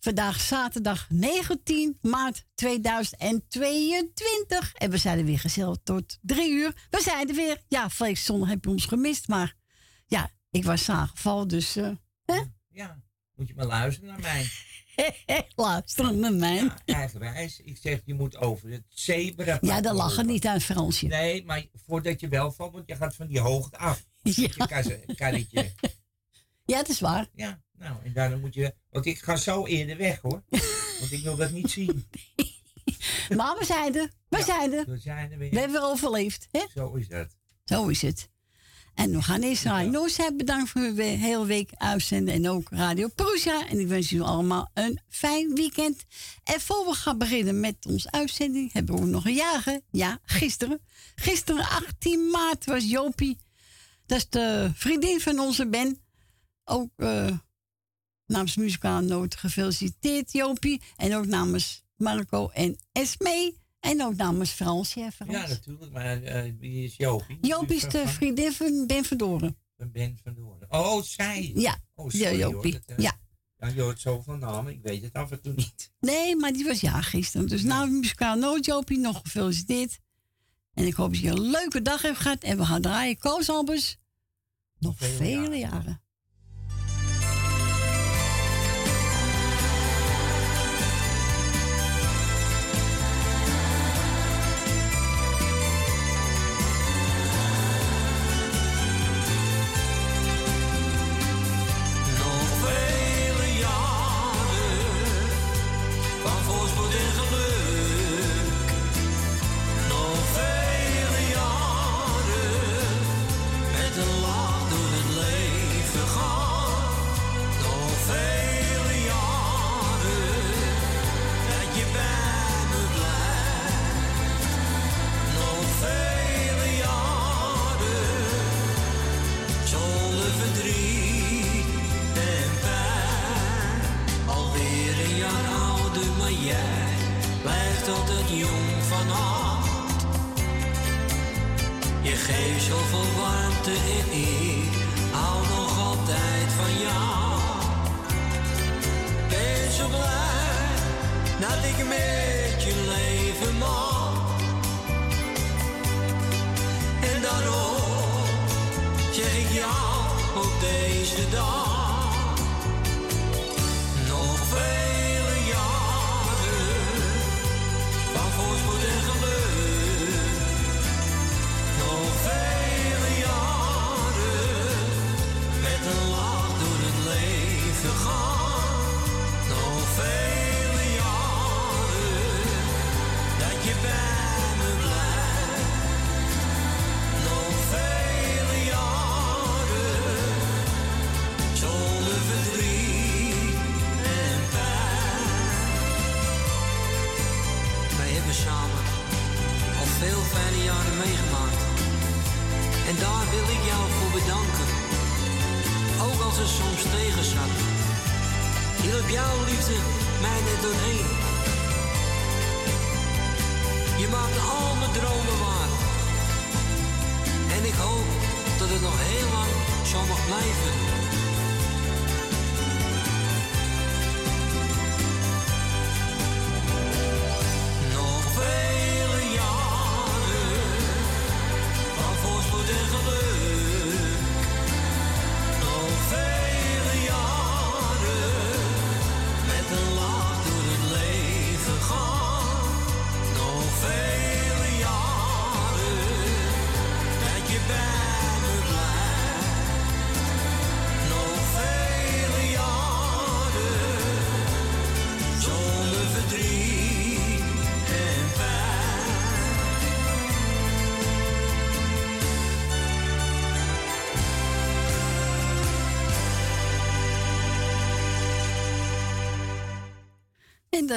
Vandaag zaterdag 19 maart 2022. En we zijn er weer gezellig tot drie uur. We zijn er weer. Ja, vlees zondag heb je ons gemist. Maar ja, ik was aangevallen, dus... Uh, hè? Ja, moet je maar luisteren naar mij. luisteren naar mij. Ja, eigenwijs. Ik zeg, je moet over het zebra. Ja, daar lachen niet aan Fransje. Nee, maar voordat je wel valt, want je gaat van die hoogte af. Ja. Je karretje. Ja, dat is waar. Ja, nou, en daarom moet je... Want ik ga zo eerder weg, hoor. want ik wil dat niet zien. maar we zijn er. We zijn er. We zijn er weer. We hebben overleefd, hè? Zo is het. Zo is het. En we gaan eerst naar Noos hebben. Bedankt voor de hele week uitzenden. En ook Radio Prusa. En ik wens jullie allemaal een fijn weekend. En voor we gaan beginnen met onze uitzending... hebben we nog een jager. Ja, gisteren. Gisteren, 18 maart, was Jopie. Dat is de vriendin van onze Ben. Ook uh, namens Muzikaal Noot gefeliciteerd, Jopie. En ook namens Marco en Esme. En ook namens Frans, ja, Frans. Ja, natuurlijk. Maar uh, wie is Jopie? Jopie is de vriendin van Ben Verdoren. Ben Verdoren. Oh, zij? Ja, oh, sorry, ja, Jopie. Hoor, dat, uh, ja. Ja, je hoort zoveel namen. Ik weet het af en toe niet. Nee, maar die was ja gisteren. Dus nou, muzikaal noot, Jopie, nog gefeliciteerd. En ik hoop dat je een leuke dag hebt gehad. En we gaan draaien Koos Albers. Nog vele, vele jaren. jaren.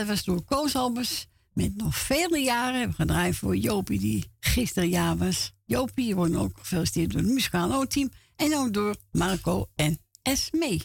Dat was door Koos Albers met nog vele jaren. We gedraaid voor Jopie, die gisteren jaar was. Jopie, je wordt ook gefeliciteerd door het muzikaal team En ook door Marco en Esme.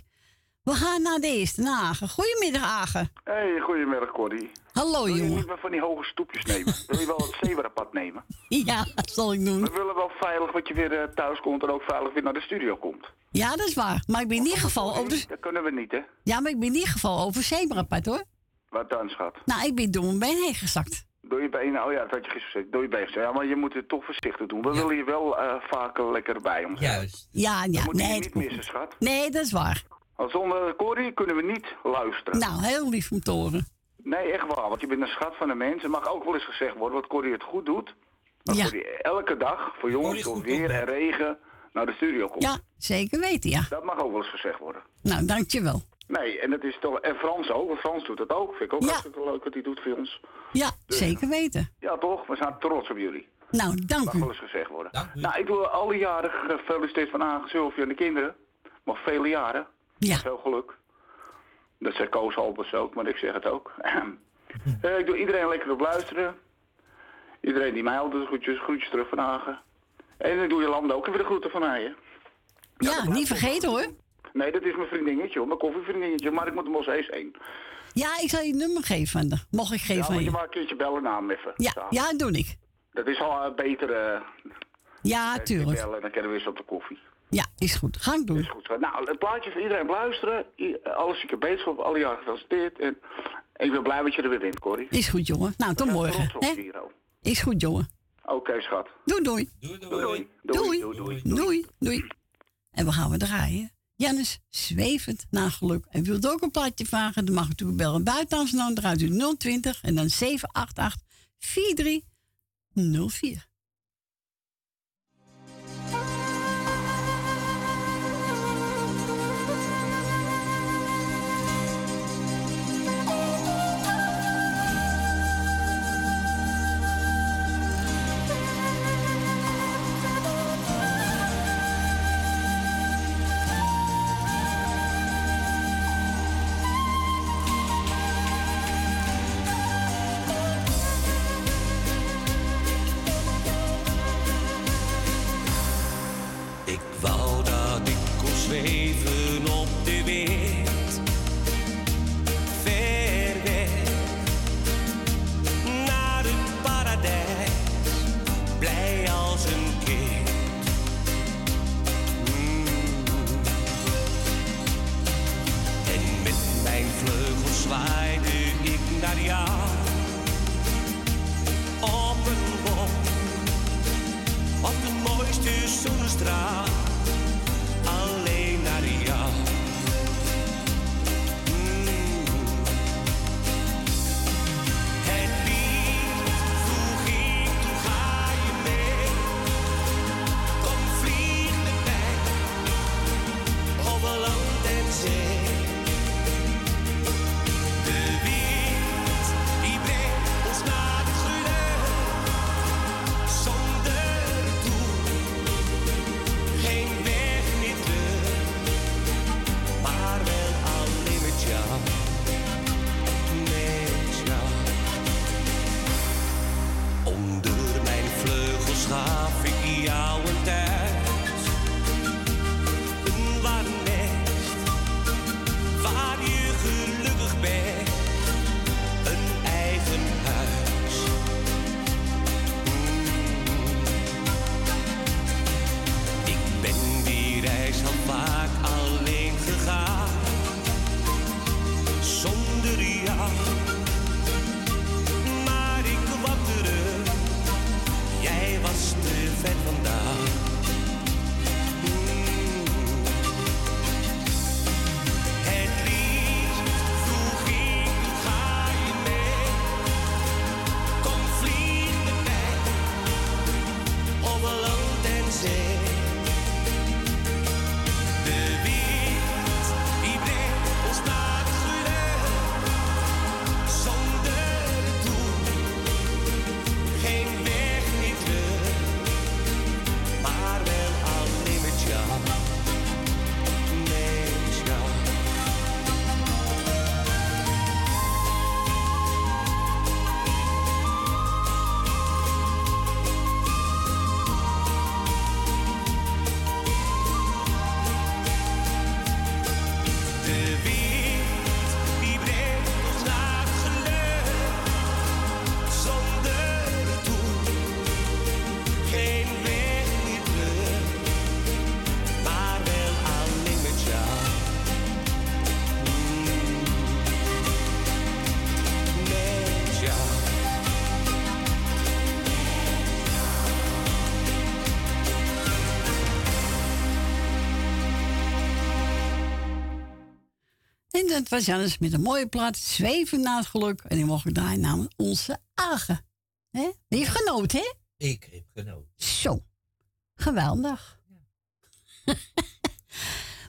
We gaan naar de eerste, naar Agen. Goedemiddag, Agen. Hey, goedemiddag, Corrie. Hallo, Wil jongen. je niet meer van die hoge stoepjes nemen? Wil je wel het zebrapad nemen? Ja, dat zal ik doen. We willen wel veilig dat je weer uh, thuis komt en ook veilig weer naar de studio komt. Ja, dat is waar. Maar ik ben in ieder geval over... Dat kunnen we niet, hè? Ja, maar ik ben in ieder geval over zebrapad, hoor. Wat dan, schat? Nou, ik ben door mijn been heen gezakt. Door je benen, oh ja, dat had je gisteren gezegd. Door je benen. Ja, maar je moet het toch voorzichtig doen. We Ja. willen je wel uh, vaker lekker bij ons. hebben. Juist. Ja, ja, Dat moet je nee. niet missen, schat. Nee, dat is waar. Want zonder Corrie kunnen we niet luisteren. Nou, heel lief om te horen. Nee, echt waar. Want je bent een schat van een mens. Het mag ook wel eens gezegd worden wat Corrie het goed doet. Dat Ja. Corrie elke dag, voor jongens, door weer en regen, naar de studio komt. Ja, zeker weten, ja. Dat mag ook wel eens gezegd worden. Nou, dankjewel. Nee, en het is toch. En Frans ook, want Frans doet het ook. Vind ik ook Ja. hartstikke leuk wat hij doet voor ons. Ja, zeker weten. Ja, toch? We zijn trots op jullie. Nou, dank Mag wel u. eens gezegd worden. Dank u. Nou, ik wil alle jaren gefeliciteerd van Sylvia en de kinderen. Nog vele jaren. Ja, Veel geluk. Dat zei Koos Halbers ook, maar ik zeg het ook. Eh, ik doe iedereen lekker op luisteren. Iedereen die mij altijd groetjes, groetjes terug van Agen. En ik doe je land ook even de groeten van mij, hè. ja niet vergeten hoor. Nee, dat is mijn vriendinnetje, hoor. Mijn koffievriendinnetje. Maar ik moet hem als eens heen. Ja, ik zal je nummer geven van de. Mocht ik Ja, geven moet van je maar een keertje bellen naar hem even. Ja, Samen. ja, doe ik. Dat is al eh, beter. eh Ja, eh, tuurlijk. bellen, dan kunnen we eens op de koffie. Ja, is goed. Ga ik Is doen. goed. zo. Nou, het plaatje voor iedereen luisteren. I- Alles zieke beterschap, alle jaren gefeliciteerd. En ik ben blij dat je er weer bent, Corrie. Is goed, jongen. Nou, tot morgen. op hè? Is goed, jongen. Oké, schat. Doei, doei. Doei, Doei, doei. doei. Doei. doei. Doei, doei. En we gaan we draaien. Jannes zwevend naar geluk. En wilt ook een plaatje vragen, dan mag u natuurlijk bellen buiten. Draait u 020 en dan 788 4304. Dat was Jannes met een mooie plaat, Zweven naar het geluk. En die mocht ik draaien namens onze Agen. He? Die heeft genoten, hè? Ik heb genoten. Zo, geweldig.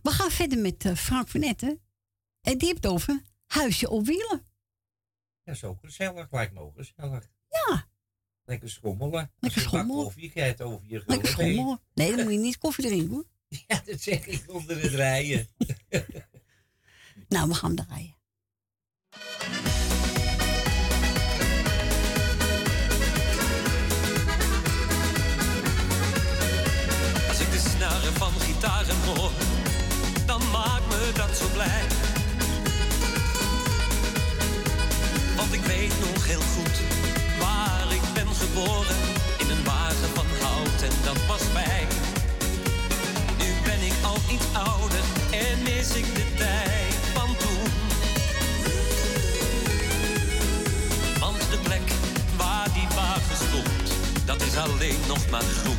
We gaan verder met uh, Frank van Etten. En die heeft over huisje op wielen. Ja, zo gezellig. Lijkt me ook gezellig. Ja. Lekker schommelen. Lekker schommelen. koffie krijgt over je Lekker schommelen. Nee, dan moet je niet koffie drinken hoor. Ja, dat zeg ik onder het rijden. nou, we gaan draaien. Als ik de snaren van gitaren hoor, dan maakt me dat zo blij. Want ik weet nog heel goed waar ik ben geboren. Alleen nog maar groen.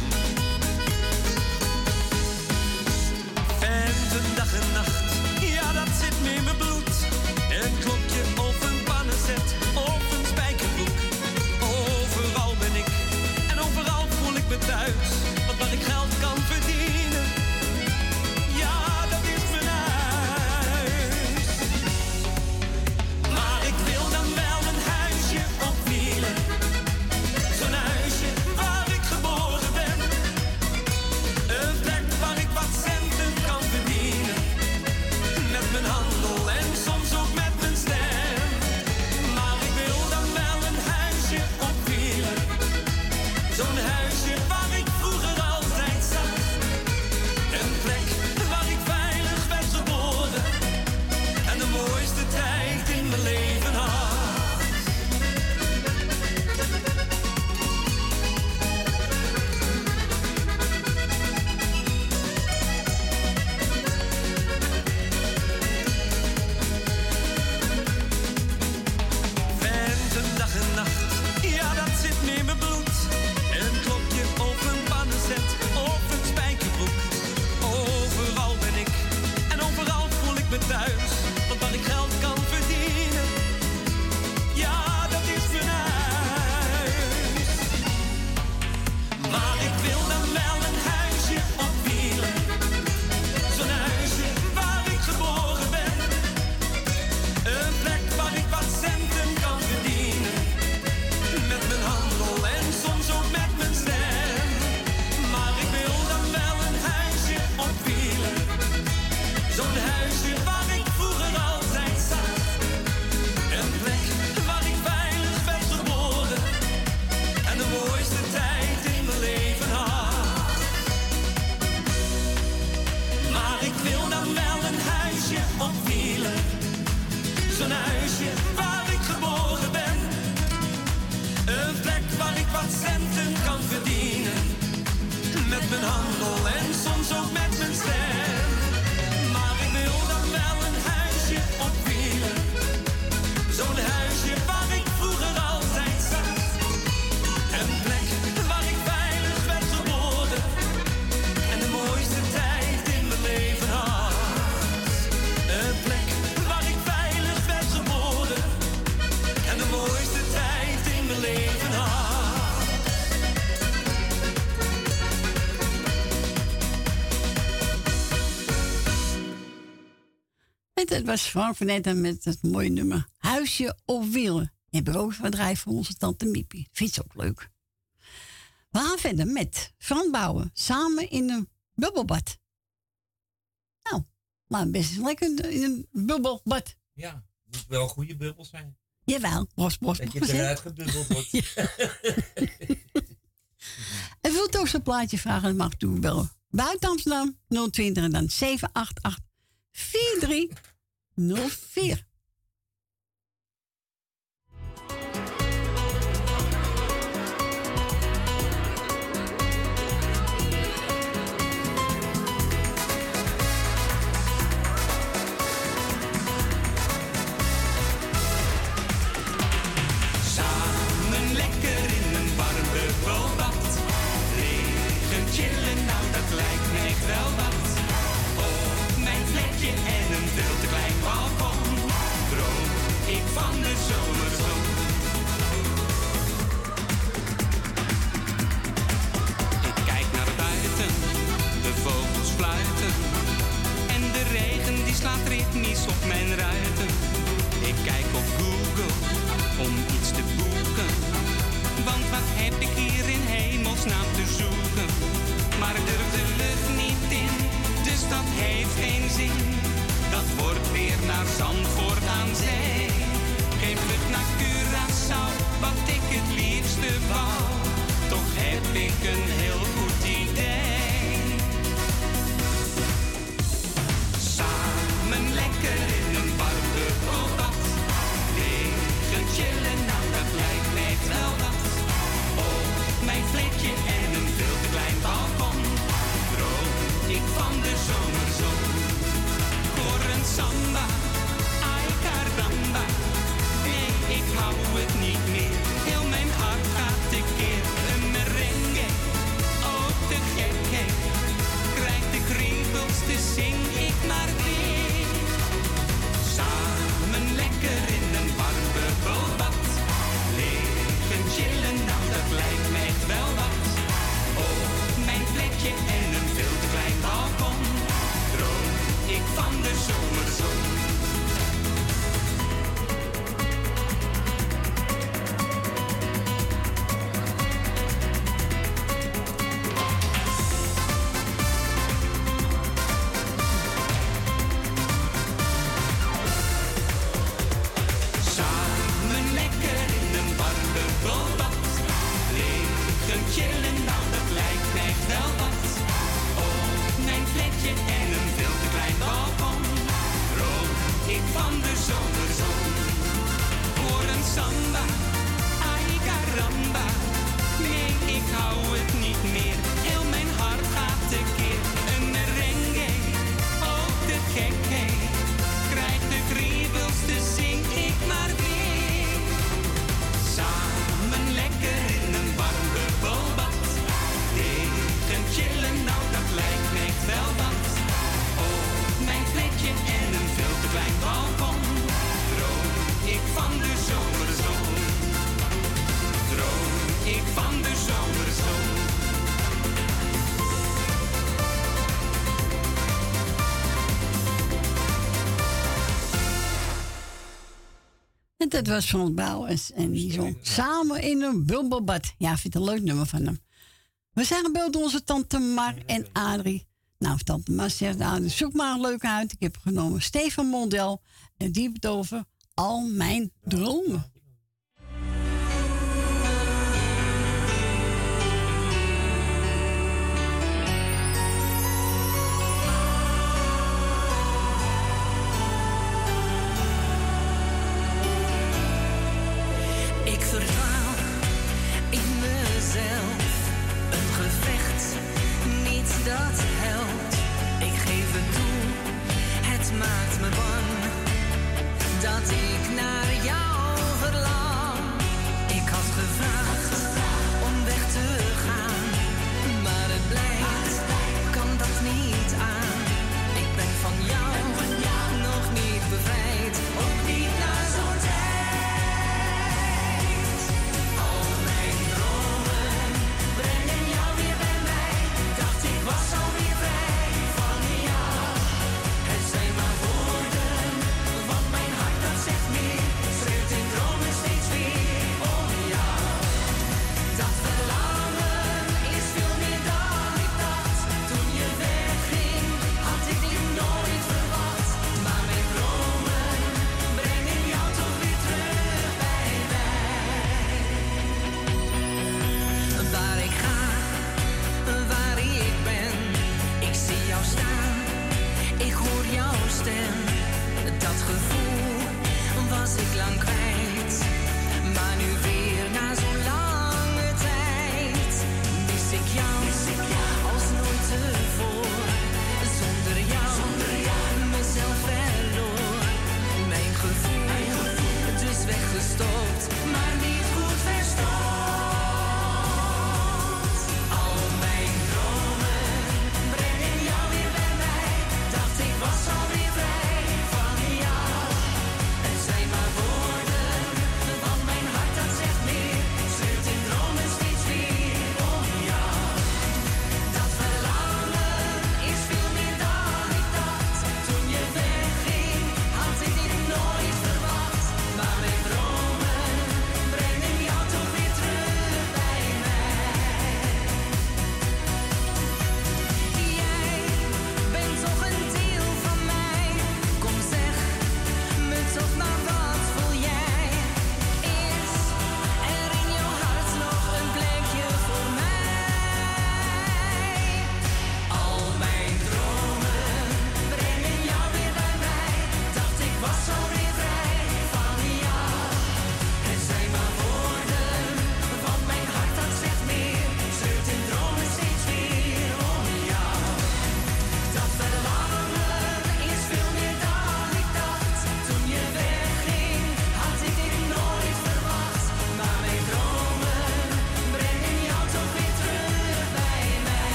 was Frank van Etten met het mooie nummer Huisje op Wielen. Hebben we ook gedraaid voor onze tante Miepie. Vind ook leuk. We gaan verder met Frans Bouwen samen in een bubbelbad. Nou, maar best lekker in een bubbelbad. Ja, het moet wel goede bubbels zijn. Jawel, bos, bos, Dat je eruit gebubbeld? wordt. en wilt ook zo'n plaatje vragen, dan mag toen wel Buiten Amsterdam 020 en dan 788 43 04. Ik kijk op Google om iets te boeken. Want wat heb ik hier in hemelsnaam te zoeken? Maar ik durf de lucht niet in, dus dat heeft geen zin. Dat wordt weer naar Zandvoort aan zee. Geef vlucht naar Curaçao, wat ik het liefste wou. Toch heb ik een Dat was van Bouwens. En die zong samen in een bubbelbad. Ja, vind het een leuk nummer van hem. We zijn gebeld door onze tante Mar en Adrie. Nou, tante Mar zegt, nou, zoek maar een leuke uit. Ik heb genomen Stefan Mondel. En die het over al mijn dromen.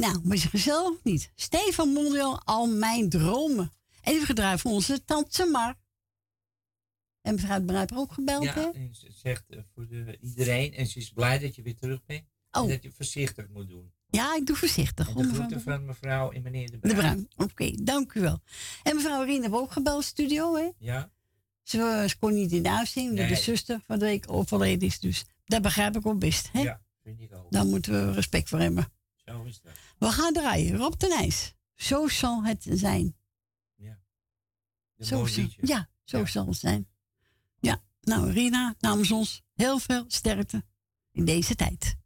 Nou, maar is gezellig niet? Stefan Mondel, al mijn dromen. Even gedraaid voor onze tante Mar. En mevrouw Bruiper ook gebeld, ja, en ze zegt uh, voor de, iedereen. En ze is blij dat je weer terug bent. Oh. En dat je voorzichtig moet doen. Ja, ik doe voorzichtig. En de groeten van mevrouw en meneer De Bruin. De Bruin, oké, dank u wel. En mevrouw Rien hebben ook gebeld, studio, hè? Ja. Ze, ze kon niet in de uitzending, nee. de zuster van de week overleden is. Dus dat begrijp ik ook best, hè? Ja, vind ik ook. Daar moeten we respect voor hebben. Zo is dat. We gaan draaien. Rob de Nijs. Zo zal het zijn. Ja. Zo zal, ja, zo ja. zal het zijn. Ja, nou Rina, namens ons heel veel sterkte in deze tijd.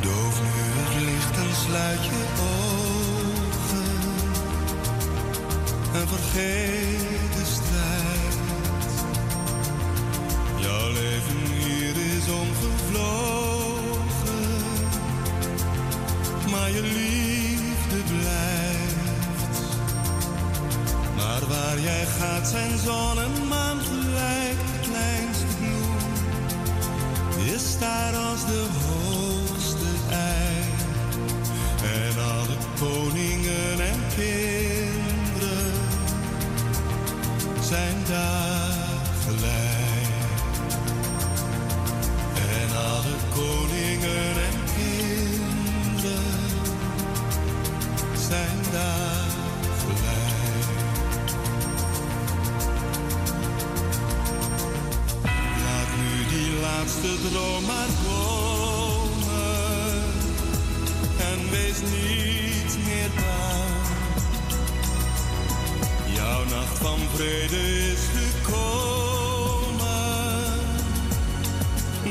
Doof nu het licht en sluit je ogen en vergeet de strijd. Jouw leven maar je liefde blijft. Maar waar jij gaat zijn zon en maan gelijk, kleinste bloem is daar als de hoogste ei. En alle koningen en kinderen Laat nu die laatste droom maar komen en wees niet meer bang. Jouw nacht van vrede is gekomen.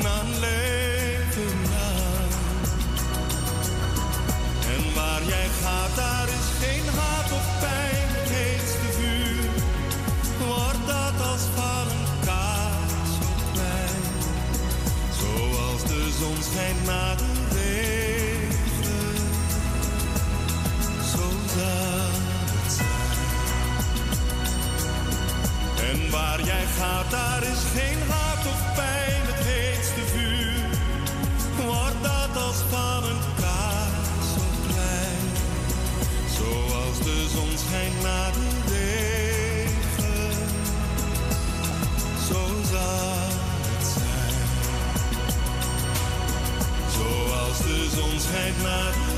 Dan leven lang. En waar jij gaat, daar als een kaars op mij. Zoals de zon schijnt na de regen. Zo het zijn. En waar jij gaat, daar is geen haat of pijn. Dat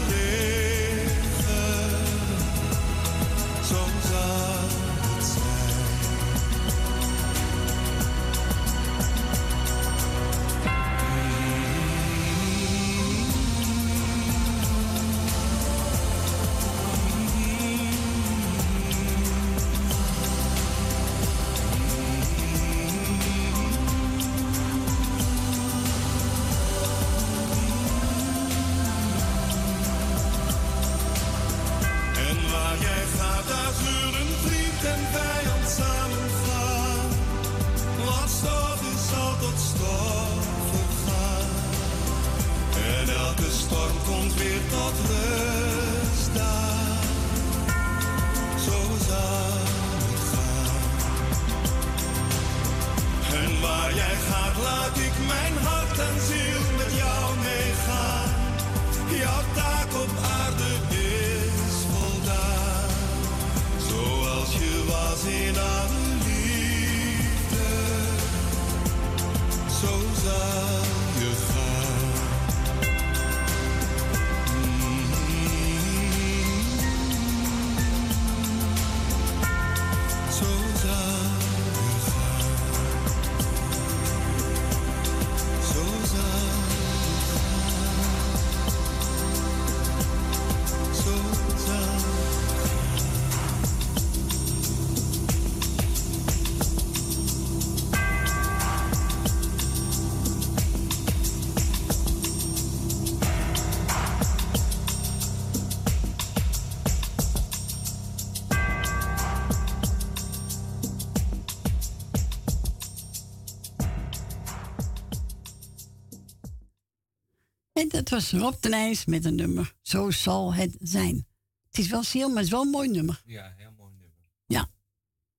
was Rob de Nijs met een nummer. Zo zal het zijn. Het is wel ziel, maar het is wel een mooi nummer. Ja, heel mooi nummer. Ja.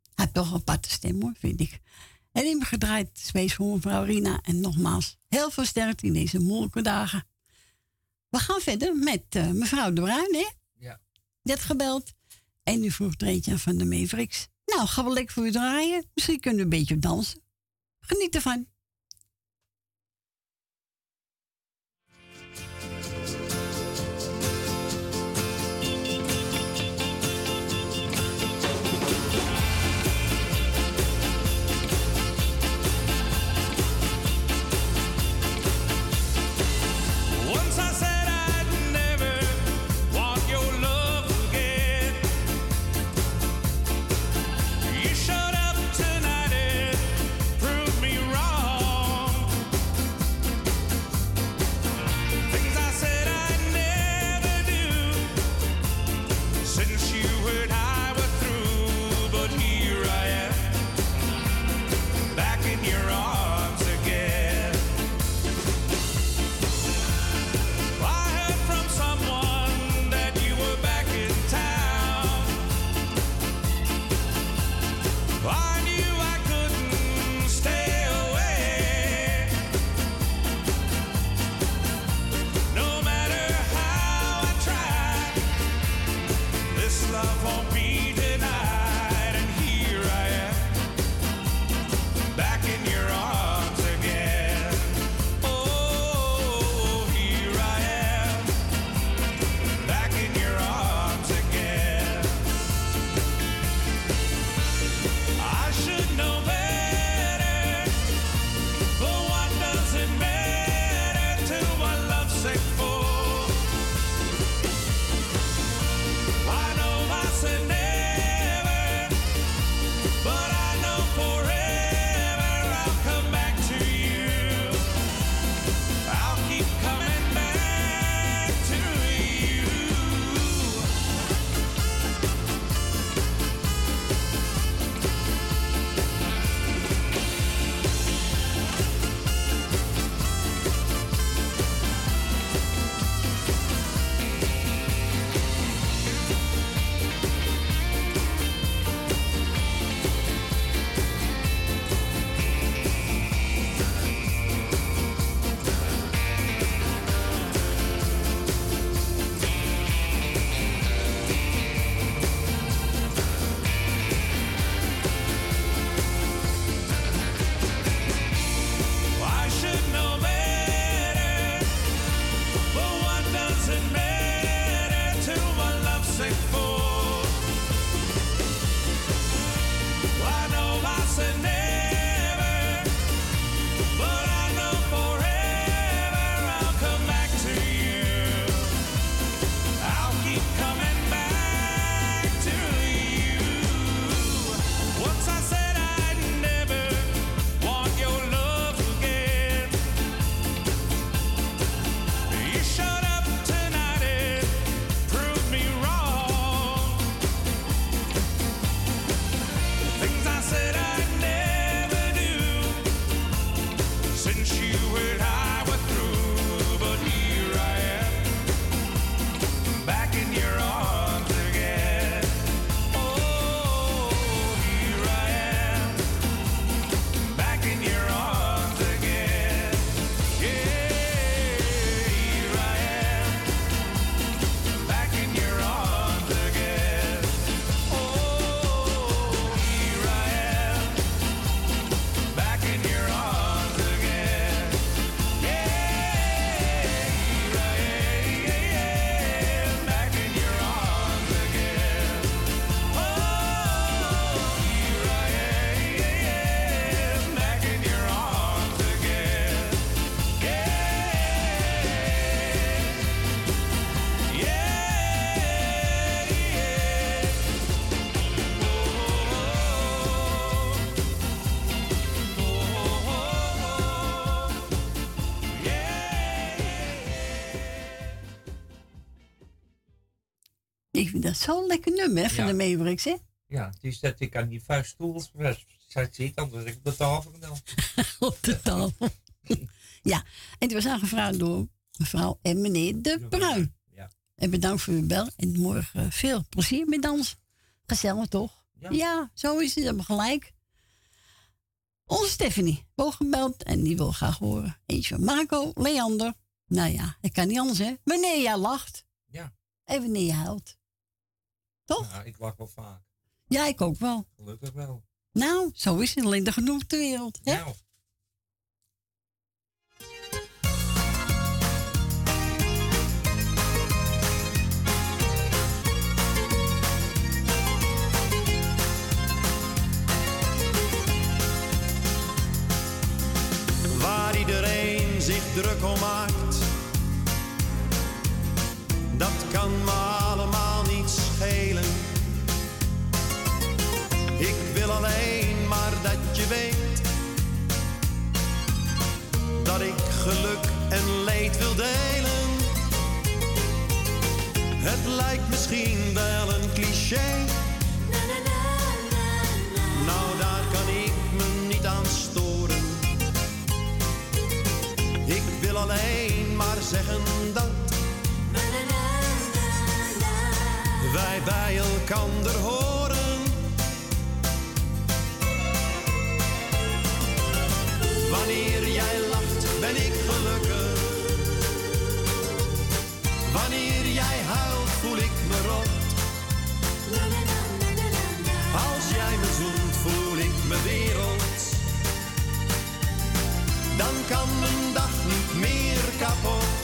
Hij heeft toch een aparte stem hoor, vind ik. En in gedraaid Space voor mevrouw Rina. En nogmaals, heel veel sterkte in deze moeilijke dagen. We gaan verder met uh, mevrouw De Bruin, hè? Ja. Net gebeld. En u vroeg Dreetje van de Mavericks. Nou, ga wel lekker voor u draaien. Misschien kunnen we een beetje dansen. Geniet ervan. Lekker nummer van de Mavericks, hè? Ja, die zet ik aan die vuiststoel. Zij zit anders ik op de tafel dan. op de tafel. ja, en die was aangevraagd door mevrouw en meneer De Bruin. Ja. En bedankt voor uw bel. En morgen veel plezier met dans. Gezellig toch? Ja, ja zo is het. hebben gelijk. Onze Stephanie, gebeld en die wil graag horen. Eentje van Marco, Leander. Nou ja, ik kan niet anders, hè? Wanneer jij lacht. Ja. En wanneer je huilt. Toch? Ja, ik lach wel vaak. Ja, ik ook wel. Gelukkig wel. Nou, zo is het alleen de genoeg ter wereld. Hè? Nou. Waar iedereen zich druk om maakt, dat kan me wil alleen maar dat je weet dat ik geluk en leed wil delen. Het lijkt misschien wel een cliché. Nou, daar kan ik me niet aan storen. Ik wil alleen maar zeggen dat wij bij elkaar horen. Wanneer jij lacht, ben ik gelukkig. Wanneer jij huilt, voel ik me rot. Als jij me zoent, voel ik me wereld. Dan kan mijn dag niet meer kapot.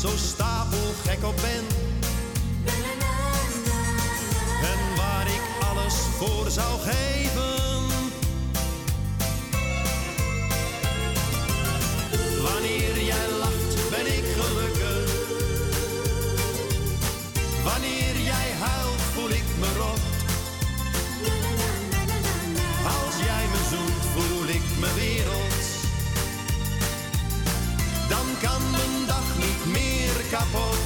zo stapel gek op ben. En waar ik alles voor zou geven. Wanneer jij lacht, ben ik gelukkig. Dag niet meer kapot.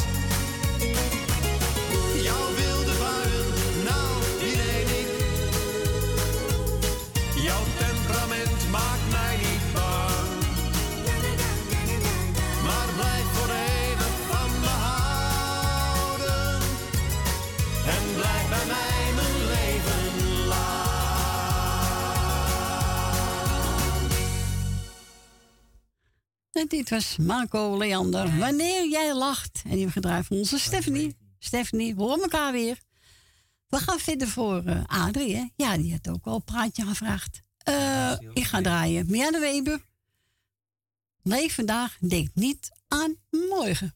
En dit was Marco Leander. Wanneer jij lacht. En die hebben gedraaid van onze Stephanie. Stephanie, we horen elkaar weer. We gaan verder voor uh, Adrie, hè? Ja, die had ook al een praatje gevraagd. Uh, ik ga draaien. Mia de Weber. Leef vandaag, denk niet aan morgen.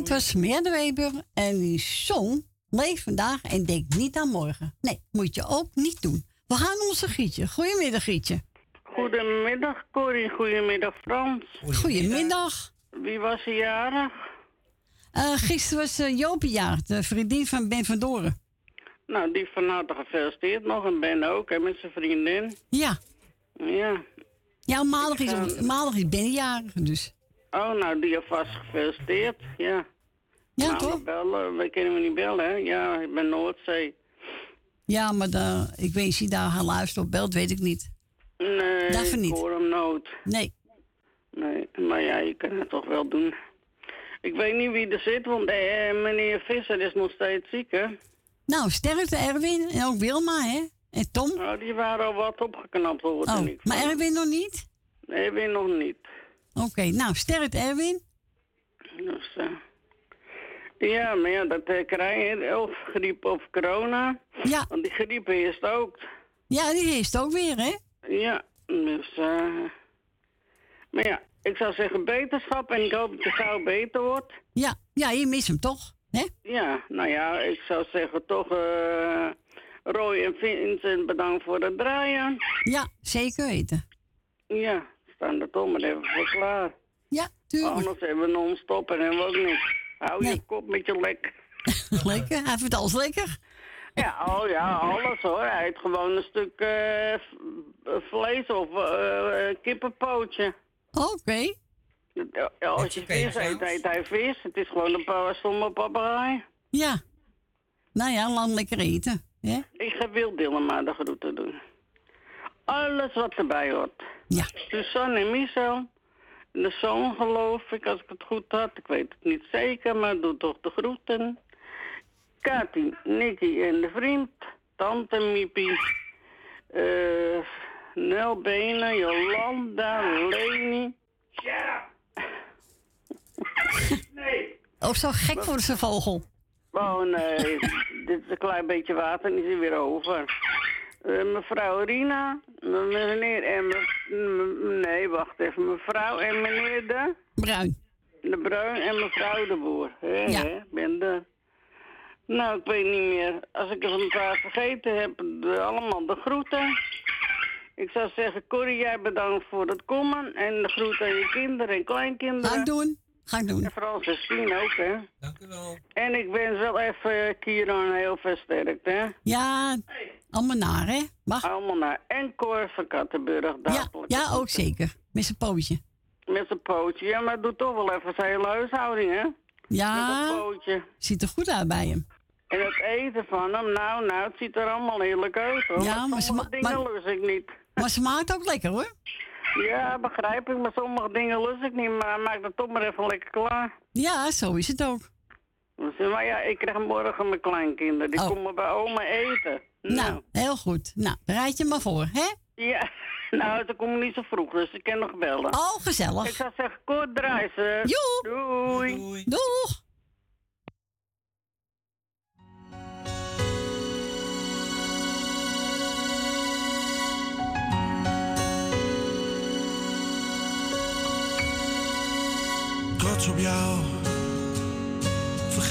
was Weber en die zong Leef vandaag en denk niet aan morgen. Nee, moet je ook niet doen. We gaan onze Gietje. Goedemiddag, Gietje. Goedemiddag, Corrie. Goedemiddag, Frans. Goedemiddag. Wie was er jarig? Uh, gisteren was uh, Joopie jarig, de vriendin van Ben van Doren. Nou, die van harte gefeliciteerd nog. En Ben ook, hè, met zijn vriendin. Ja. Ja. Ja, maandag is, maandag is Ben jarig, dus. Oh, nou, die alvast gefeliciteerd, ja. Ja, nou, toch? Bellen, wij kunnen we niet bellen, hè? Ja, ik ben Noordzee. Ja, maar de, ik weet niet daar gaan luisteren op belt, weet ik niet. Nee, Daarvoor niet. ik hoor hem nooit. Nee. Nee, maar ja, je kan het toch wel doen. Ik weet niet wie er zit, want eh, meneer Visser is nog steeds ziek, hè? Nou, sterkte Erwin en ook Wilma, hè? En Tom? Nou, die waren al wat opgeknapt, hoor. Oh, maar Erwin nog niet? Erwin nog niet. Oké, nou, sterk Erwin. Dus, uh, ja, maar ja, dat uh, krijg je of griep of corona. Ja. Want die griep heerst ook. Ja, die heerst ook weer, hè? Ja, dus... Uh, maar ja, ik zou zeggen beterschap en ik hoop dat het gauw beter wordt. Ja, ja je mist hem toch, hè? Ja, nou ja, ik zou zeggen toch... Uh, Roy en Vincent bedankt voor het draaien. Ja, zeker weten. Ja, staan er toch maar even voor klaar. Ja, tuurlijk. Anders hebben we non-stop en hebben we ook niet. Hou je kop met je lek. lekker, hij vindt alles lekker. Ja, oh ja, alles hoor. Hij heeft gewoon een stuk uh, vlees of uh, kippenpootje. Oké. Ja, als je vis eet, eet hij vis. Het is gewoon een stomme papegaai. Ja. Nou ja, lang lekker eten. Ja? Ik ga wilddillen maar de groeten doen. Alles wat erbij hoort. Ja. Suzanne en Michel. De zoon geloof ik, als ik het goed had. Ik weet het niet zeker, maar doe toch de groeten. Kati, Nicky en de vriend. Tante Miepie. Uh, Nel Benen, Jolanda, Leni. Ja. nee. Oh, zo gek voor zijn vogel. Oh nee, dit is een klein beetje water en is hij weer over. Uh, mevrouw Rina, meneer en me, nee, wacht even, mevrouw en meneer de... Bruin. De Bruin en mevrouw de Boer. He, ja. ben er. Nou, ik weet niet meer. Als ik er een paar vergeten heb, de, allemaal de groeten. Ik zou zeggen, Corrie, jij bedankt voor het komen. En de groeten aan je kinderen en kleinkinderen. Ga ik doen. Ga ik doen. En vooral Justine ook, hè. Dank u wel. En ik wens wel even Kieran heel versterkt, hè. Ja, allemaal naar, hè. Mag. Allemaal naar. En Cor van Kattenburg. Ja, ja, ook zeker. Met zijn pootje. Met zijn pootje. Ja, maar doe toch wel even zijn hele huishouding, hè. Ja, Met pootje. ziet er goed uit bij hem. En het eten van hem, nou, nou, het ziet er allemaal heerlijk uit, hoor. Ja, maar, maar dingen maar, lust ik niet. Maar ze maakt ook lekker, hoor. Ja, begrijp ik, maar sommige dingen lust ik niet, maar maak dat toch maar even lekker klaar. Ja, zo is het ook. Dus, maar ja, ik krijg morgen mijn kleinkinderen, die oh. komen bij oma eten. Nou. nou, heel goed. Nou, bereid je maar voor, hè? Ja, nou, ze komen niet zo vroeg, dus ik kan nog bellen. Oh, gezellig. Ik zou zeggen, kort draaien. Doei. Doei. Doeg. trots op jou.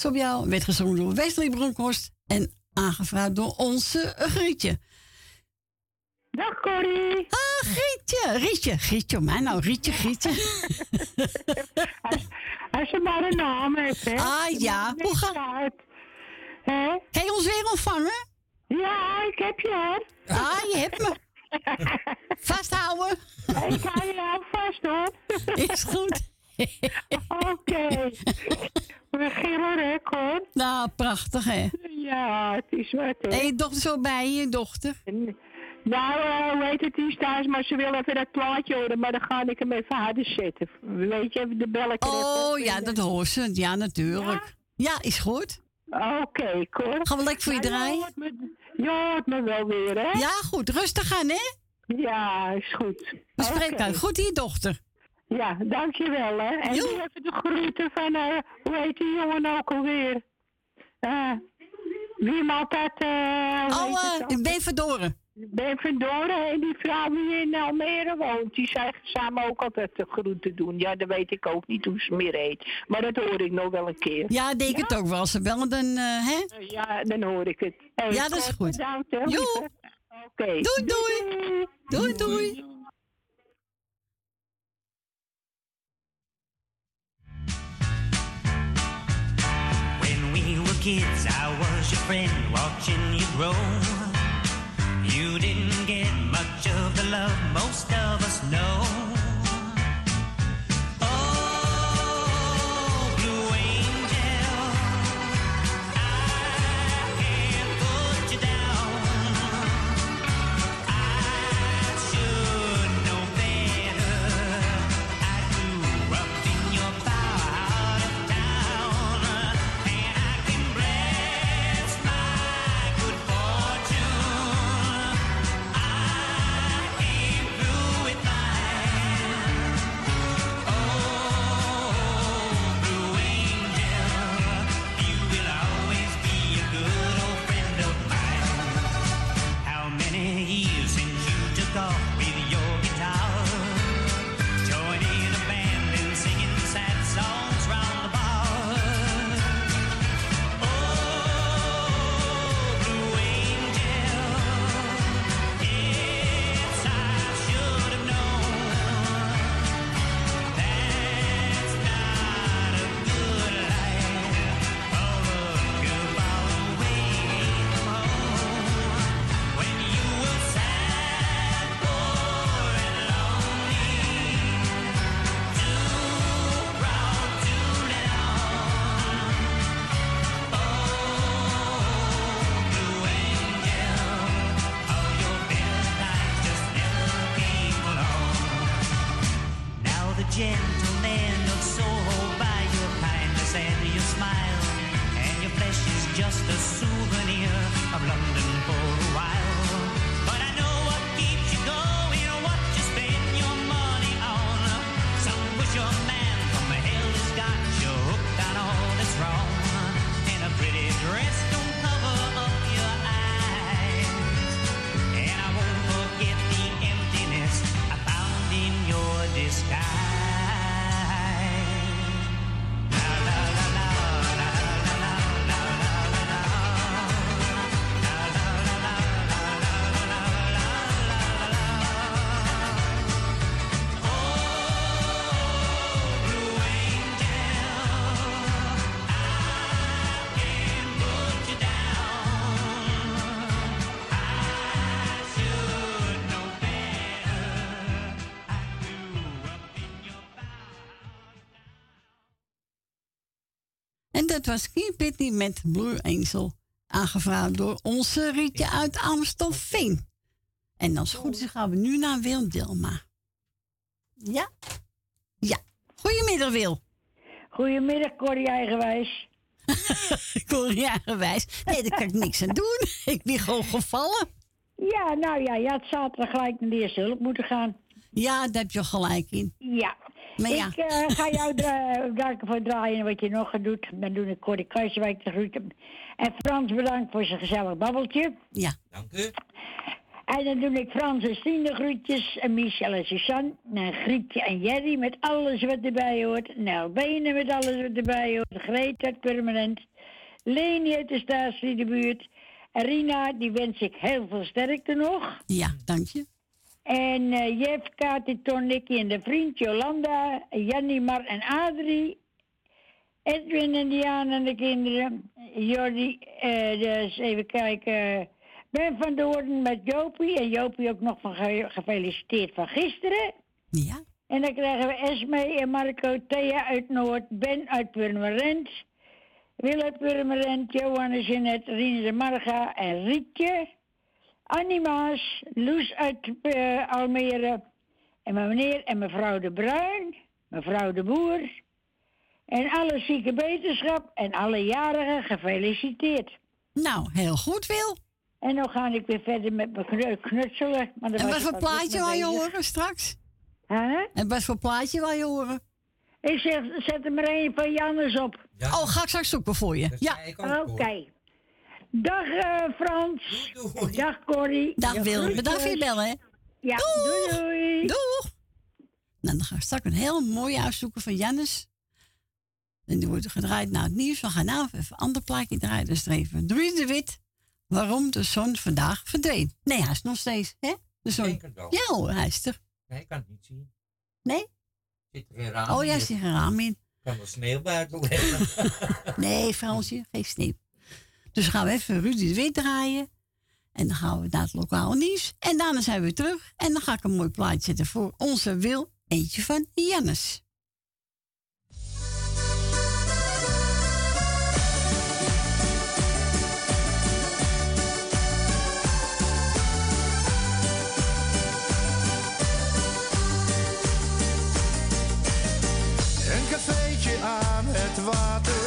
Trots op jou werd gezongen door Wesley Bronkhorst en aangevraagd door onze Grietje. Dag Corrie. Ah, Grietje. Rietje. Grietje, maar nou, Rietje, Grietje. als, als je maar een naam heeft, hè. Ah, ja. Hoe gaat het? Kan je ons weer ontvangen? Ja, ik heb je hoor. Ah, je hebt me. Vasthouden. Ik hou je ook vast hoor. Is goed. Oké. Okay. We gillen hoor. Nou, prachtig hè. Ja, het is wat hè. En je dochter zo bij je, dochter? Nou, uh, hoe heet het, die is thuis, maar ze wil even dat plaatje horen, maar dan ga ik hem even harder zetten. Weet je, de belletje. Oh, ja, dat hoort ze. Ja, natuurlijk. Ja, ja is goed. Oké, okay, cool. Gaan we lekker voor je draaien? Je hoort me wel weer, hè? Ja, goed. Rustig aan, hè? Ja, is goed. We spreken okay. Goed je dochter. Ja, dankjewel, hè. En doe even de groeten van, uh, hoe heet die jongen ook alweer? Uh, wie hem altijd... Uh, oh, uh, Ben Verdoren. Ben Verdoren en die vrouw die in Almere woont, die zei samen ook altijd de groeten doen. Ja, dat weet ik ook niet hoe ze meer heet. Maar dat hoor ik nog wel een keer. Ja, denk ja? het ook wel. Ze bellen dan, hè? Ja, dan hoor ik het. Hey, ja, dat is goed. Bedankt. Oké. Okay. Doei, doei. Doei, doei. Kids, I was your friend, watching you grow. You didn't get much of the love most of us know. Dat was niet met Blue Angel. Aangevraagd door onze Rietje uit Amstelveen. En als het goed is, gaan we nu naar Wil Dilma. Ja? Ja. Goedemiddag, Wil. Goedemiddag, Corrie Eigenwijs. Corrie Eigenwijs. Nee, daar kan ik niks aan doen. Ik ben gewoon gevallen. Ja, nou ja, je had zaterdag gelijk naar de eerste hulp moeten gaan. Ja, daar heb je gelijk in. Ja. Maar ja. Ik eh, ga jou dra- danken voor het draaien en wat je nog gaat doen. Dan doe ik Corrie Kruiswijk de groeten. En Frans bedankt voor zijn gezellig babbeltje. Ja. Dank u. En dan doe ik Frans en Stien de groetjes. En Michel en Suzanne. En Grietje en Jerry met alles wat erbij hoort. Nel Benen met alles wat erbij hoort. Greet uit Permanent. Leni uit de Staatsvliedenbuurt. En Rina, die wens ik heel veel sterkte nog. Ja, dank je. En eh Jeff, Kati, Ton, Nicky en de vriend Jolanda, Jannie, Mar en Adrie. Edwin en Diana en de kinderen. Jordi, eh, dus even kijken. Ben van Doorn met Jopie. En Jopie ook nog van ge- gefeliciteerd van gisteren. Ja. En dan krijgen we Esme en Marco, Thea uit Noord, Ben uit Purmerend. Wil uit Purmerend, Johannes, Jeanette, Rinus en Marga en Rietje. Annie Maas, Loes uit eh, Almere. En mijn meneer en mevrouw de Bruin, mevrouw de Boer. En alle zieke beterschap en alle jarigen gefeliciteerd. Nou, heel goed, Wil. En dan ga ik weer verder met mijn knu- knutselen. Maar En wat voor plaatje wil je horen straks? Hè? En wat voor plaatje wil je horen? Ik zeg, zet er maar een van Jannes op. Oh, ga ik straks zoeken voor je. Ja. Oké. Dag eh, Frans. Dag Corrie. Dag Ja, Wil, groetjes. bedankt voor je bellen, hè. Ja, Doeg. doei doei. Doeg. Nou, dan ga ik straks een heel mooie uitzoeken van Jannes. En die wordt gedraaid naar het nieuws. We gaan nou even een ander plaatje draaien. Dus er even Dries de Wit. Waarom de zon vandaag verdween. Nee, hij is nog steeds, hè? De zon. Denk het wel. Ja hoor, hij is er. Nee, ik kan het niet zien. Nee? Zit er geen raam Oh ja, in? er zit een raam in. Ik kan wel sneeuw buiten leggen. Nee, Fransje, geen sneeuw. Dus gaan we even Rudy de Wit draaien. En dan gaan we naar het lokale nieuws. En daarna zijn we terug. En dan ga ik een mooi plaatje zetten voor onze Wil. Eentje van Jannes. Een cafeetje aan het water,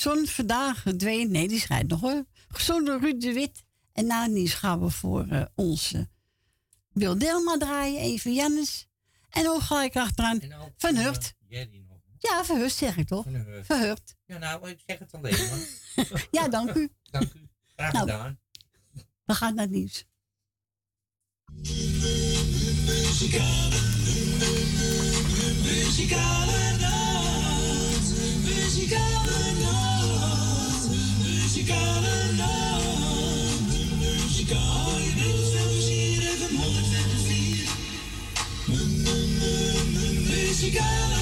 Zon vandaag verdween? Nee, die schijnt nog hoor. Gezonde Ruud de Wit. En na die gaan we voor uh, onze Wil Delma draaien. Even Jannes. En ook ga ik achteraan Van Hurt. Ja, verheugd zeg ik toch? Verheugd. Ja, nou, ik zeg het alleen maar. ja, dank u. dank u. Graag nou, gedaan. we gaan naar het nieuws. Muzikale, muzikale nacht, muzikale nacht, muzikale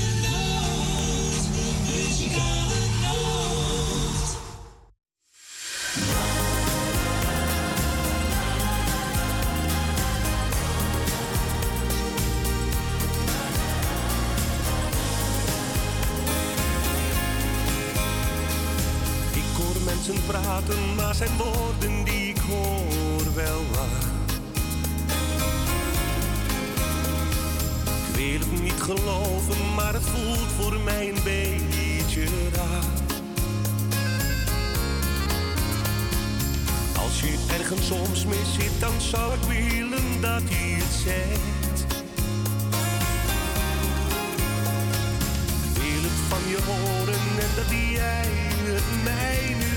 maar zijn woorden die ik hoor wel waar. Ik wil het niet geloven, maar het voelt voor mij een beetje raar. Als je ergens soms mis zit, dan zou ik willen dat hij het zegt. Ik wil het van je horen en dat jij het mij nu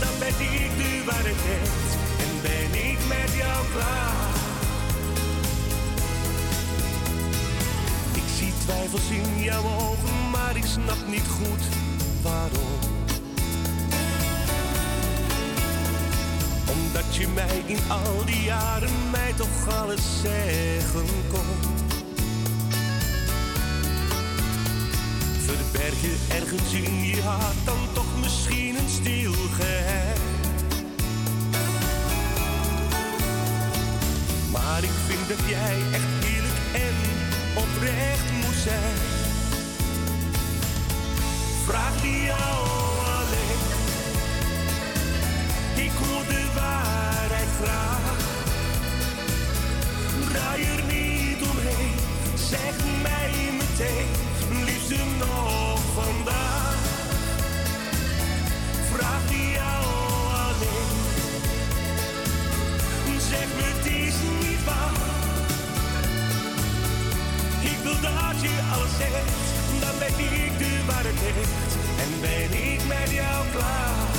jou alleen. Ik. Zeg me, het is waar. Dan ben en ben ik met jou klaar. Ik zie twijfels in jouw ogen, maar ik snap niet goed waarom. Omdat je mij in al die jaren mij toch alles zeggen kon. Verberg je ergens in je hart dan Maar ik vind dat jij echt eerlijk en oprecht moet zijn. Vraag die jou alleen. Ik hoor de waarheid graag. Draai er niet omheen, zeg mij meteen liefste nog vandaag. Dan ben ik de waarheid en ben ik met jou klaar.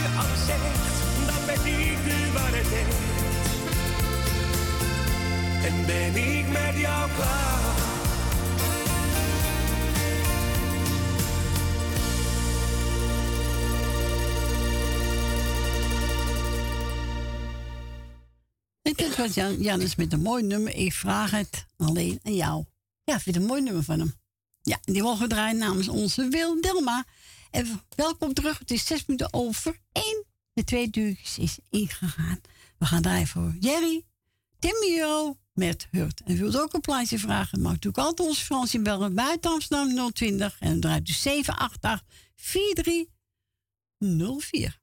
Je de waarheid. En ben ik met jou dit was Jan, Janus met een mooi nummer. Ik vraag het alleen aan jou. Ja, vind een mooi nummer van hem. Ja, die mogen draaien namens onze Wil Dilma. En welkom terug. Het is zes minuten over één. De twee duurtjes is ingegaan. We gaan draaien voor Jerry, Tim Euro met Hurt. En wilt ook een plaatje vragen, mag natuurlijk altijd onze Fransje bellen buiten Amsterdam 020. En dan draait u 788 4304.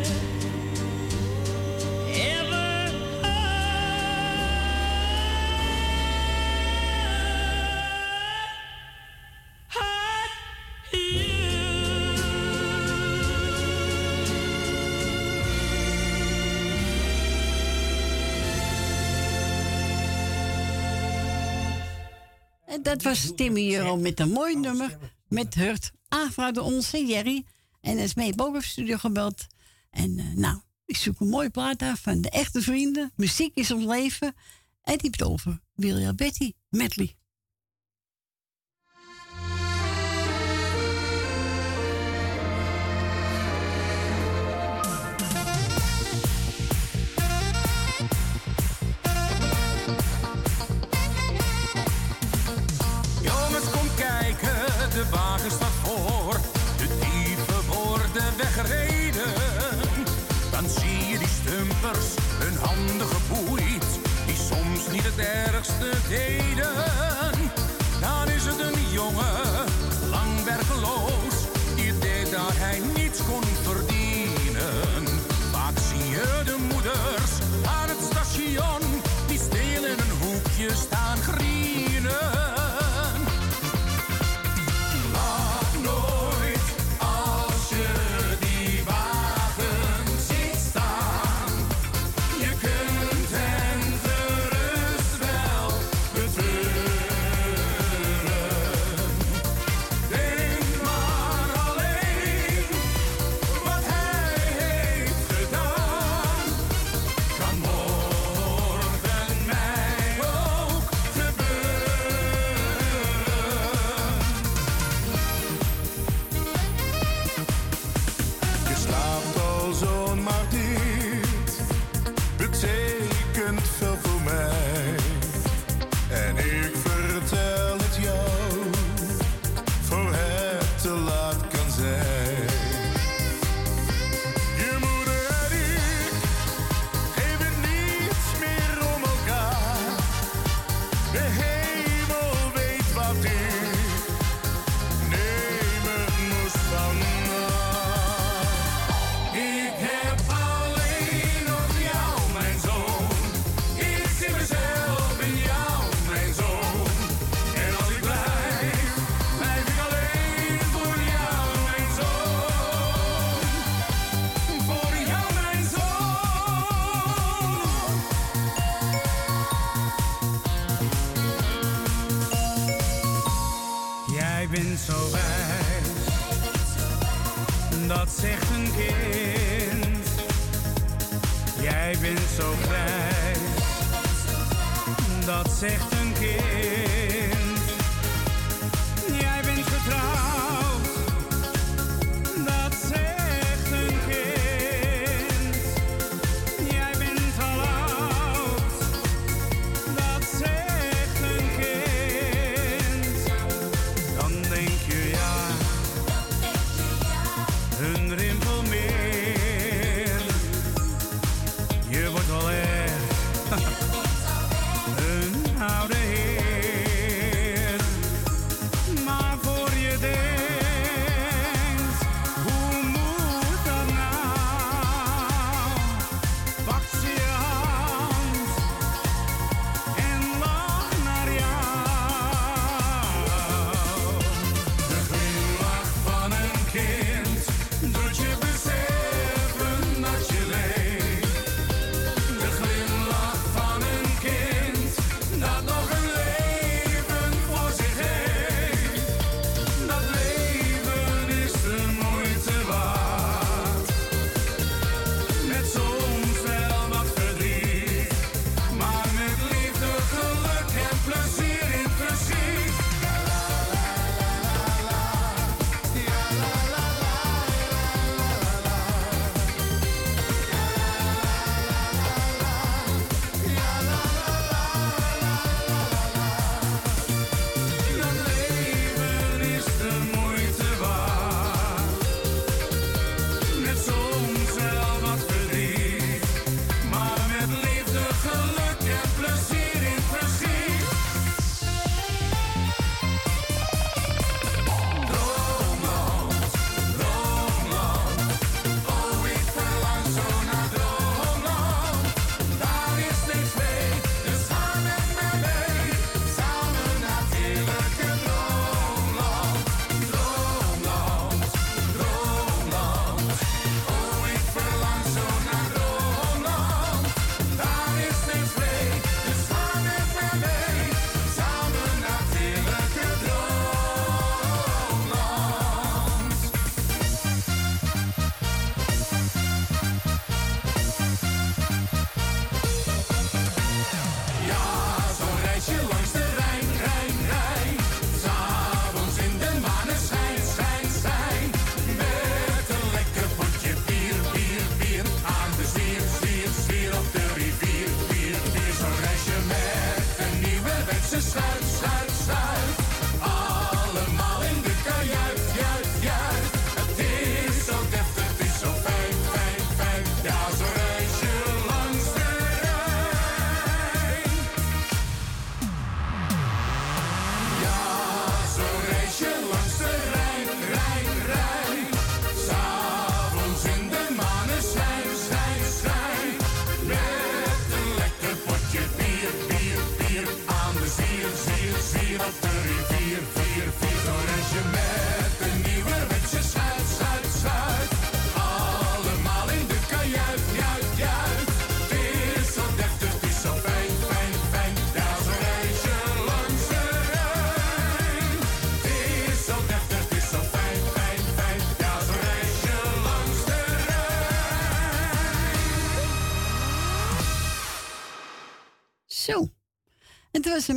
dat was Timmy Euro met een mooi nummer. Met Hurt, Avra de Onze, Jerry. En is mee boven studio gebeld. En eh, nou, ik zoek een mooi plaat af van de echte vrienden. Muziek is ons leven. En die over William Betty Medley. die soms niet het ergste deed.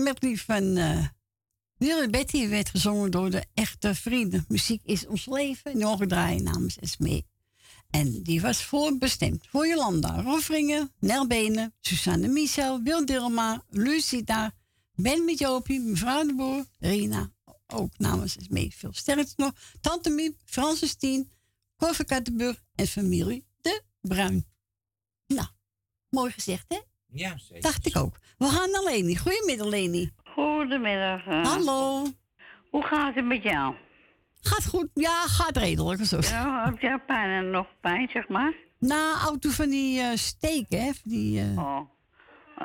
Medley van uh, Willy Betty. werd gezongen door de echte vrienden. Muziek is ons leven. Nog draaien namens Esmee. En die was voorbestemd voor Jolanda Roffringen, Nel Benen, Susanne Michel, Wil Dilma, Lucita, Ben met Jopie, mevrouw de Boer, Rina, ook namens Esmee. Veel sterkte nog. Tante Miep, Francis Tien, Corve Kattenburg en familie De Bruin. Nou, mooi gezegd, hè? Ja, zeker. Dacht ik ook. We gaan naar Leni. Goedemiddag, Leni. Goedemiddag. Hallo. Hoe gaat het met jou? Gaat goed. Ja, gaat redelijk. Zo. Ja, heb jij pijn en nog pijn, zeg maar? Na auto van die eh, steken, hè? Van die, eh, Oh.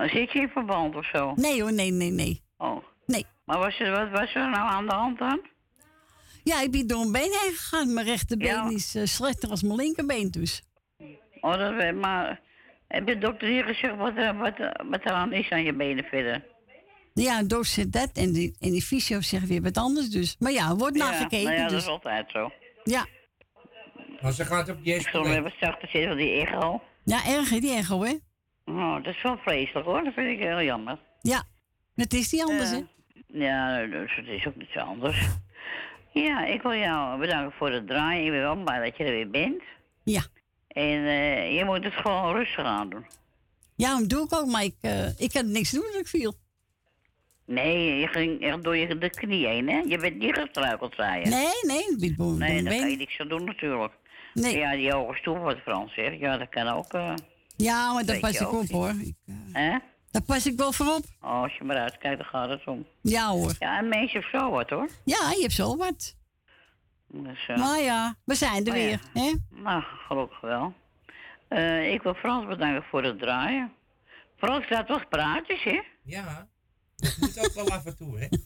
Zit je in verband of zo? Nee hoor, nee, nee, nee. Oh. Nee. Maar was er, wat was er nou aan de hand dan? Ja, ik ben door een been heen gegaan. Mijn rechterbeen is eh, slechter als mijn linkerbeen dus. Oh, dat weet maar. Heb de dokter hier gezegd wat, er- wat, wat er aan is aan je benen verder? Ja, dood zit dat en die, en die fysio zegt weer wat anders dus. Maar ja, wordt Ja, nagekeken nou ja, dus. dat is altijd zo. Ja. Maar ze gaat op Ik Jesper. zal hem even zachter zitten van die echo. Ja, erg hè, die echo hè? Oh, dat is wel vreselijk hoor, dat vind ik heel jammer. Ja, het is niet anders hè? Ja, dus het is ook niet zo anders. Ja, ik wil jou bedanken voor het draaien. Ik ben wel blij dat je er weer bent. Ja. En eh, je moet het gewoon rustig aan doen. Ja, dat doe ik ook, maar ik, eh, ik kan niks doen dat ik viel. Nee, je ging echt door je de knie heen, hè? Je bent niet gestruikeld, zei je. Nee, nee, ben door Nee, daar kan je niks aan doen natuurlijk. Nee. Ja, die hoge stoel, wat Frans zegt. Ja, dat kan ook. eh Ja, maar daar pas ik op hoor. Ik, eh, hè? daar pas ik wel voor op. Oh, als je maar uitkijkt, dan gaat het om. Ja hoor. Ja, een mens heeft zo wat, hoor. Ja, je hebt zo wat. Dus, eh, Maar ja, we zijn er ja. weer. Hè? Nou, gelukkig wel. Eh, ik wil Frans bedanken voor het draaien. Frans laat toch praatjes, hè? Ja. Dat moet ook wel af en toe, hè?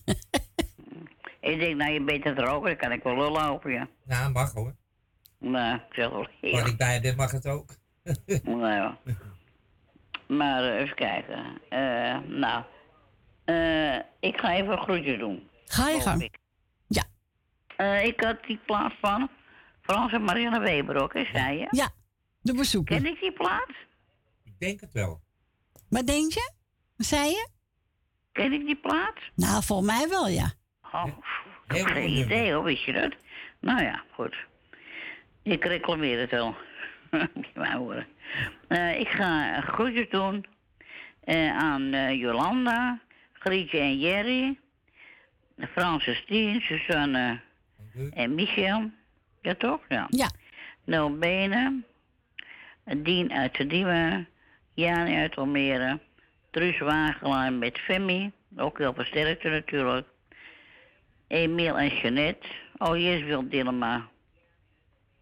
Ik denk, nou, je bent het roken, dan kan ik wel lullen over je. Nou, mag hoor. Nou, ik zeg wel Waar ik bij ben, mag het ook. nou ja. Maar eh, even kijken. Eh, nou, eh, ik ga even een groetje doen. Ga je gang. ik. Eh, ik had die plaats van Frans en Marianne Weber ook, hè, zei je? Ja, de bezoeker. Ken ik die plaats? Ik denk het wel. Wat denk je? Wat zei je? Ken ik die plaats? Nou, volgens mij wel, ja. Oh, ik heb geen idee hoor, wist je dat? Nou ja, goed. Ik reclameer het wel. Horen. Eh, ik ga groetjes doen eh, aan Jolanda, Grietje en Jerry, Francis Tien, Susanne en Michel. Ja toch? Ja. Ja. Nel Benen, Dien uit de Diemen, Jani uit Almere, Truus Wagelaar met Femi, ook heel versterkte natuurlijk. Emiel en Jeannette. Oh, yes, wil Dilma.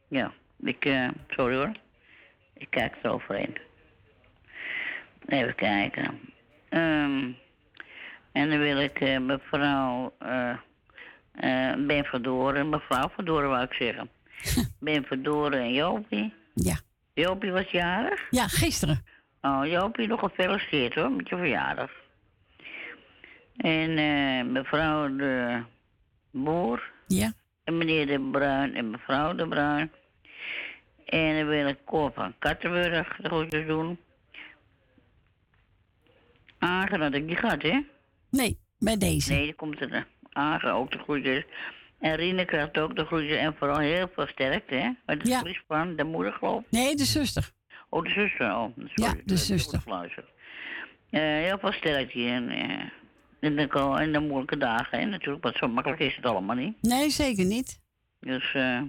Ja, ik, eh, sorry hoor. Ik kijk er overheen. Even kijken. Ehm, en dan wil ik eh, mevrouw eh eh, Ben Verdoren, mevrouw Verdoren wou ik zeggen. ben Verdoren en Jopie. Ja. Jopie was jarig? Ja, gisteren. Oh, Jopie, nog gefeliciteerd hoor, met je verjaardag. En eh, mevrouw de Boer. Ja. En meneer de Bruin en mevrouw de Bruin. En dan wil ik Cor van Kattenburg de groetjes doen. Agen had ik niet gehad, hè? Nee, bij deze. Nee, die komt er. Agen ook de groetjes. En Rine krijgt ook de groetjes. En vooral heel veel sterkte, hè? Met de Ja. van de moeder, geloof ik. Nee, de zuster. Oh, de zuster. Oh, sorry. Ja, de zuster. Gefluisterd. Eh, heel veel sterkte in, eh, in, de, in de moeilijke dagen. Hè? Natuurlijk, want zo makkelijk is het allemaal niet. Nee, zeker niet. Dus, eh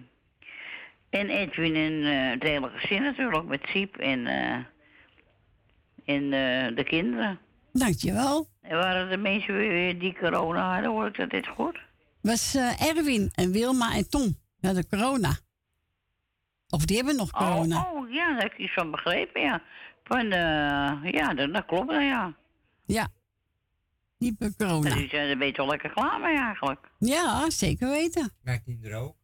en Edwin en eh het hele gezin natuurlijk, met Siep en, eh en de kinderen. Dankjewel. En waren de mensen weer die corona hadden, hoor ik dat dit goed? Was eh, Erwin en Wilma en Tom. Ja, de corona. Of die hebben nog corona. Oh, oh, ja, daar heb ik iets van begrepen, ja. Van, eh ja, dat, dat klopt, ja. Ja. Die hebben corona. En die zijn er beter lekker klaar mee eigenlijk. Ja, zeker weten. Mijn kinderen ook.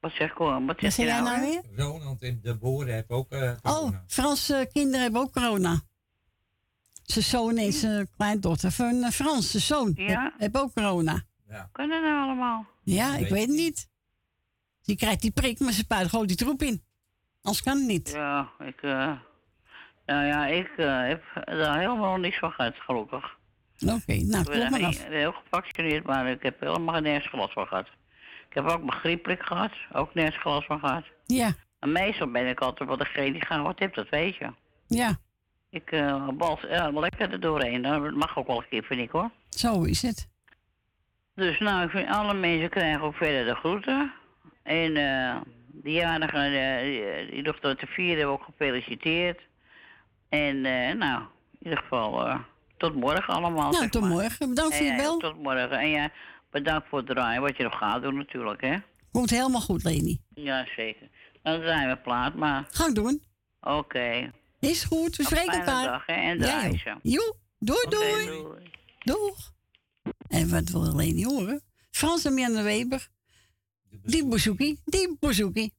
Wat zeg, Cor? wat zeg, Wat zeg je jij nou nou weer? Ronald en de boeren hebben ook eh Oh, corona. Franse kinderen hebben ook corona. Zijn zoon en zijn kleindochter van eh, Frans, zijn zoon, Ja. heb, heb ook corona. Kan dat nou allemaal? Ja, ik weet het niet. Die krijgt die prik, maar ze spuit gewoon die troep in. Anders kan het niet. Ja, ik, eh nou ja, ik eh, heb daar helemaal niks van gehad, gelukkig. Oké, nou, ik ben maar af. heel gevaccineerd, maar ik heb helemaal nergens gelast van gehad. Ik heb ook mijn griepprik gehad, ook nergens gelast van gehad. Ja, En meestal ben ik altijd wel degene die gehad heeft, dat weet je. ja, Ik eh bal wel lekker er doorheen. Dat mag ook wel een keer, vind ik hoor. zo is het. Dus nou, ik vind alle mensen krijgen ook verder de groeten. En eh die jarigen, eh, die, nog tot de vierde hebben ook gefeliciteerd. En eh, nou, in ieder geval, eh, tot morgen allemaal. Nou, tot maar. morgen. Bedankt voor je ook Tot morgen. En ja, bedankt voor het draaien, wat je nog gaat doen natuurlijk, hè. Komt helemaal goed, Leni. Ja, zeker. Dan zijn we plaat, maar... Ga ik doen. Oké. Is goed, we spreken elkaar. dag, hè, en ze. Joe, doei, doei. doei. Doeg. En wat wil Leni horen? Frans en Janne Weber. Die bouzouki, die bouzouki.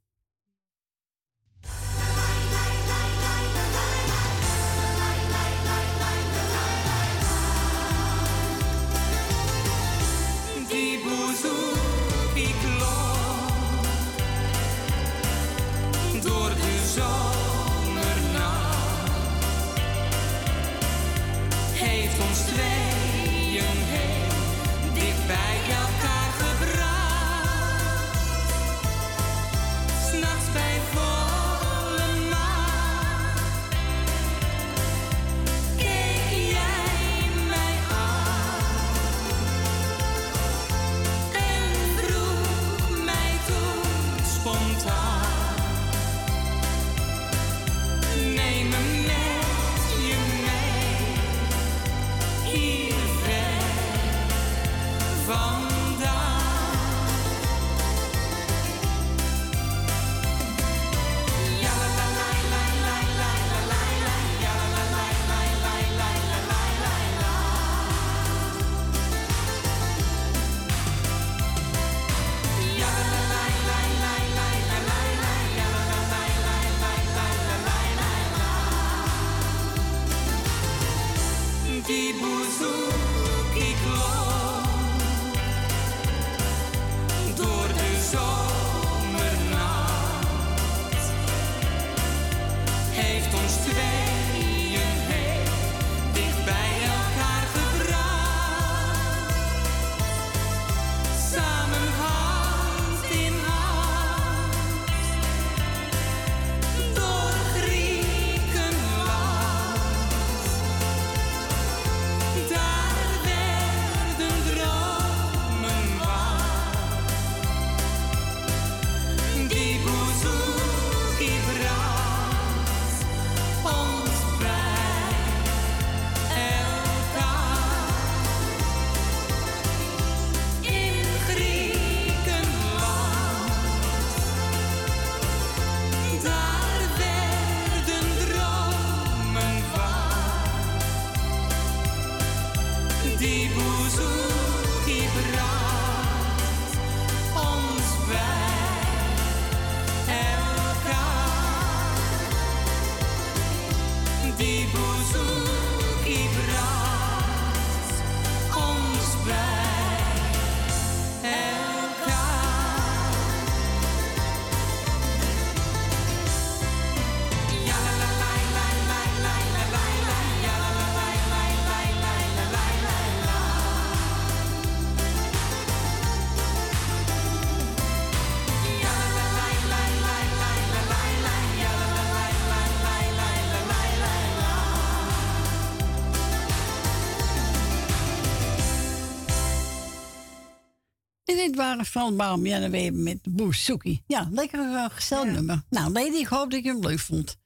Dit waren Frans Baum, Weber met bouzouki. Ja, lekker uh, gezellig nummer. Nou, Lady, ik hoop dat je hem leuk vond.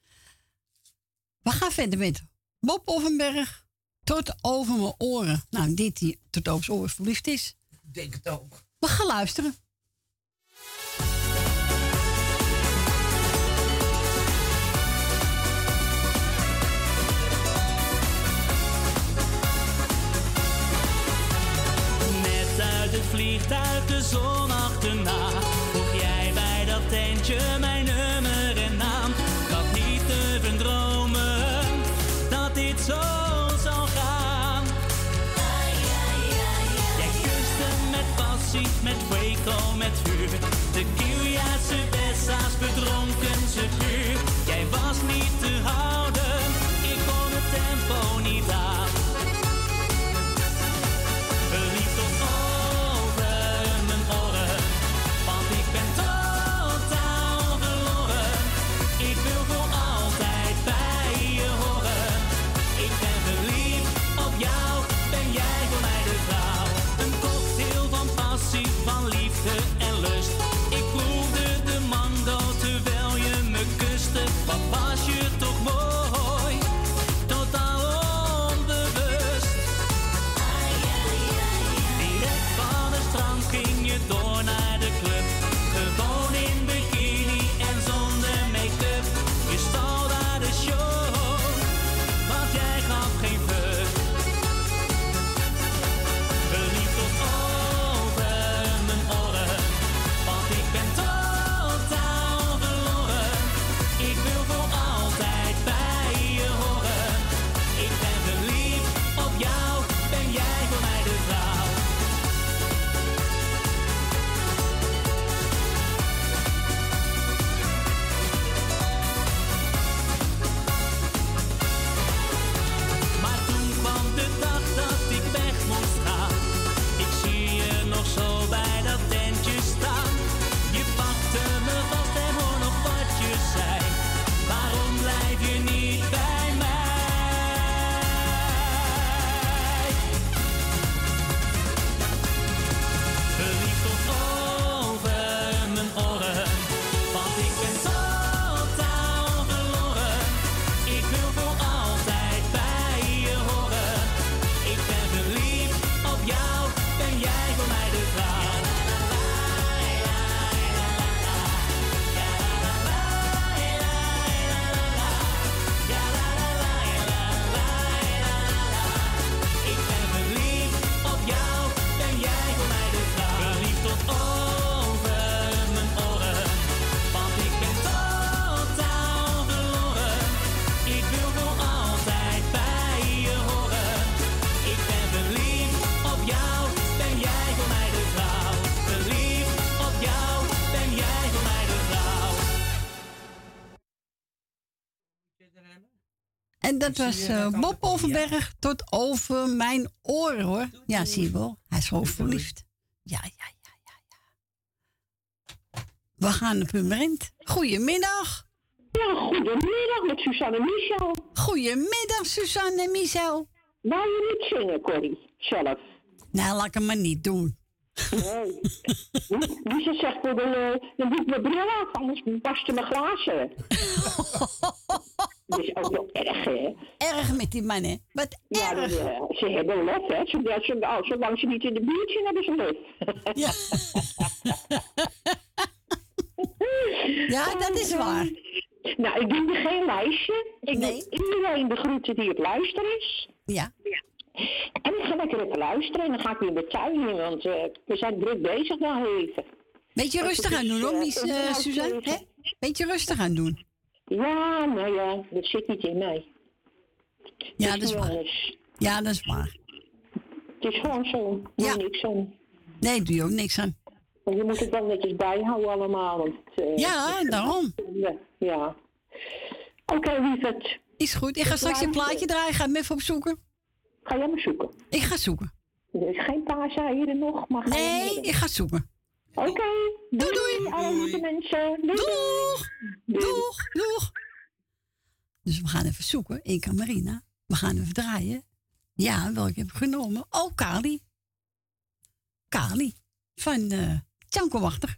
We gaan verder met Bob Offenberg. Tot over mijn oren. Nou, dit die tot over zijn oren verliefd is. Ik denk het ook. We gaan luisteren. Vliegtuig de zon achterna. Vroeg jij bij dat tentje mijn nummer en naam. Ik niet durven dromen dat dit zo zou gaan. Jij kuste met passie, met fuego, met vuur. De Kiliaanse Bessa's bedronken ze puur. Jij was niet dat was eh, Bob? Overberg tot over mijn oren hoor. Ja, zie je wel. Hij is gewoon verliefd. Ja, ja, ja, ja, ja. We gaan naar Purmerend. Goedemiddag. Ja, goedemiddag met Suzanne Michel. Goedemiddag, Suzanne en Michel. Wou je niet zingen, Corrie? Zelf. Nou, laat ik hem maar niet doen. Nee. Lisa zegt, voor de, eh, dan doe ik mijn bril af, anders barsten mijn glazen. Dat is ook wel erg, hè? Erg met die mannen. Wat Ja, erg. eh, ze hebben lef, hè? Zodat ze, oh, zolang ze niet in de buurt zijn, hebben ze lef. Ja. ja, dat is waar. Nou, ik doe er geen lijstje. Ik Nee. doe iedereen de groeten die op luisteren is. Ja. En ik ga lekker even luisteren en dan ga ik weer in, want eh, we zijn druk bezig nou even. Beetje rustig aan doen hoor, eh, Suzanne. hè? Beetje rustig aan doen. Ja, nou ja, dat zit niet in mij. Ja, Het dat is waar. anders. Ja, dat is waar. Het is gewoon zo. Doe Ja. niks aan. Nee, doe je ook niks aan. Maar je moet het wel netjes bijhouden allemaal. Want, eh, Ja, daarom. Ja. Oké, lieverd. Is goed. Ik ga straks een plaatje draaien. Ga hem even opzoeken. Ga jij maar zoeken. Ik ga zoeken. Er is geen paaseieren nog, maar je Nee, maar- ik ga zoeken. Oké. Doei, doei. Alle lieve mensen. Doei. Doeg. Doeg. Doeg. Dus we gaan even zoeken in Camarina. We gaan even draaien. Ja, welke heb ik genomen? Oh, Kali. Kali. Van Tjanko Wachter.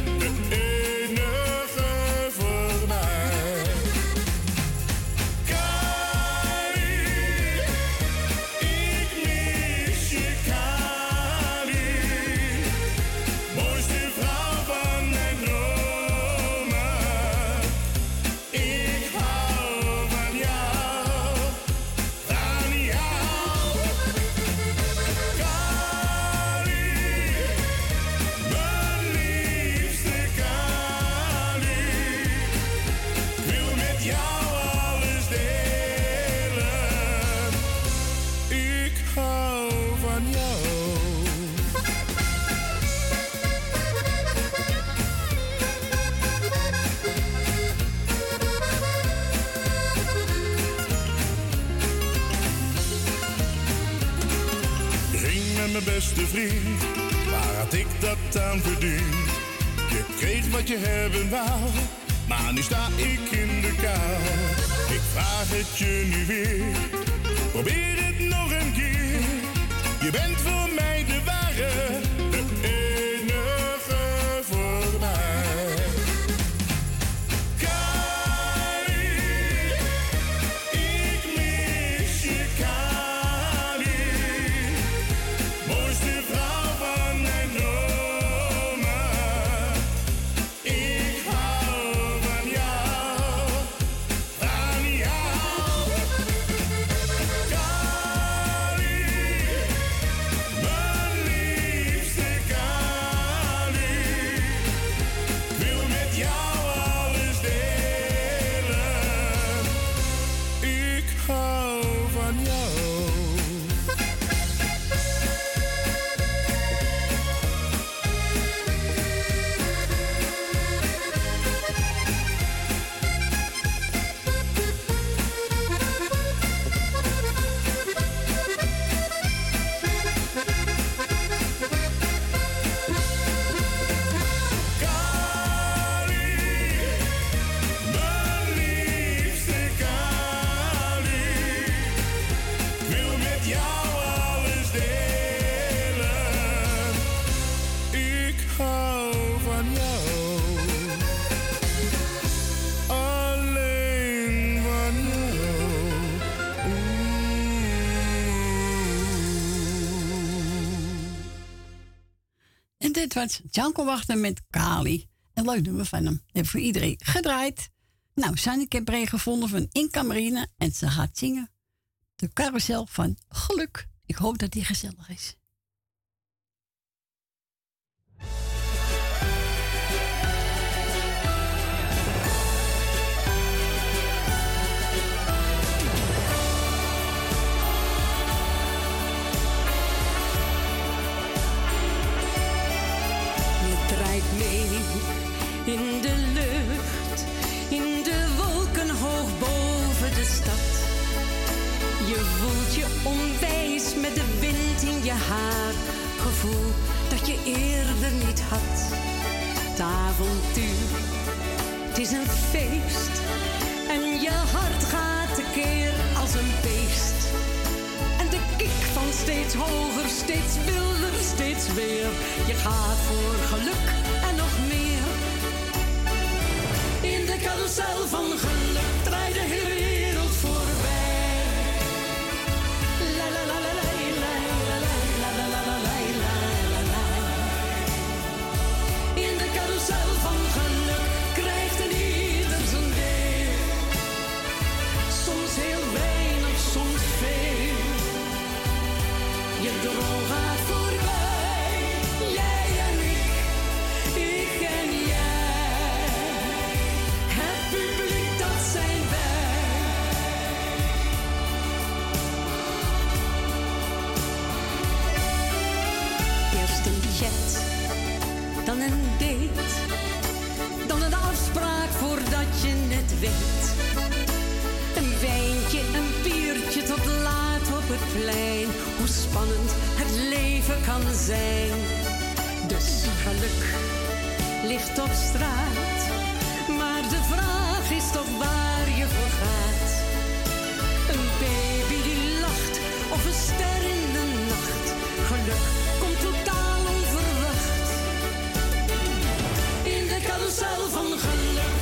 beste vriend. Waar had ik dat aan verdiend? Je kreeg wat je hebben wou, maar nu sta ik in de kou. Ik vraag het je nu weer, probeer het nog een keer. Je bent voor mij de dit was Janko Wachter met Kali. En leuk we van hem. Heb voor iedereen gedraaid. Nou, Sanneke heb een gevonden van Inka Marina. En ze gaat zingen. De carousel van geluk. Ik hoop dat die gezellig is. Het avontuur, het is een feest en je hart gaat tekeer als een beest. En de kick van steeds hoger, steeds wilder, steeds weer. Je gaat voor geluk en nog meer. In de carousel van geluk draait de hele Een wijntje, een biertje tot laat op het plein. Hoe spannend het leven kan zijn. Dus geluk ligt op straat. Maar de vraag is toch waar je voor gaat. Een baby die lacht of een ster in de nacht. Geluk komt totaal onverwacht. In de carousel van geluk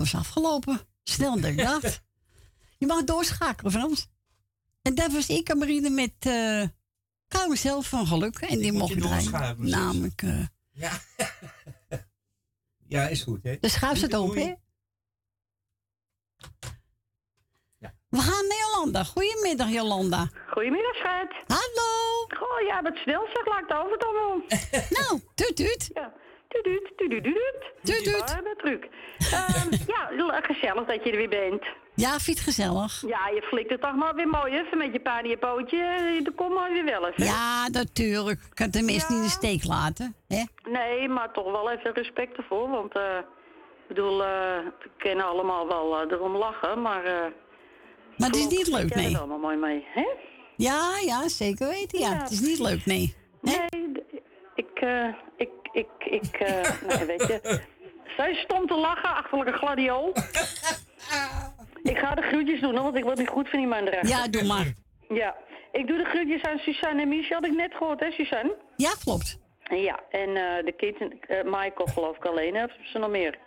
Hij was afgelopen. Snel dan ik dacht. Je mag doorschakelen, Frans. En dat was ik en Marine met eh Carmen zelf van geluk. En die moet mocht je draaien. Namelijk, eh, Ja. ja, is goed, hè? de schuif staat Doei, open? We gaan naar Jolanda. Goedemiddag, Jolanda. Goedemiddag, schat. Hallo. Goh, ja, wat snel zeg, laat ik het over dan wel. nou, tuut, tuut. Ja, Tuut, tuut. Ja, dat truc. Ehm, ja, gezellig dat je er weer bent. Ja, vind het gezellig? Ja, je flikt het toch maar weer mooi even met je paard en je pootje. Komt maar weer wel even. Ja, natuurlijk. Ik kan het de mensen niet in de steek laten. Hè? Nee, maar toch wel even respect ervoor, want eh, ik bedoel, eh, we kennen allemaal wel eh, erom lachen, maar... Maar het is niet leuk, nee. er allemaal mooi mee, hè? Ja, ja, zeker weten. Ja. Ja, Het is niet leuk, nee. Nee, ik, ik, ik, ik, eh, nee, weet je. Zij stond te lachen, achterlijke gladiool. ik ga de groetjes doen, hoor, want ik word niet goed van die man erachter. Ja, doe maar. Ja, ik doe de groetjes aan Suzanne en Michel, had ik net gehoord, hè, Suzanne? Ja, klopt. Ja, en eh, de kids, eh, Michael geloof ik alleen, hè, of ze nog meer?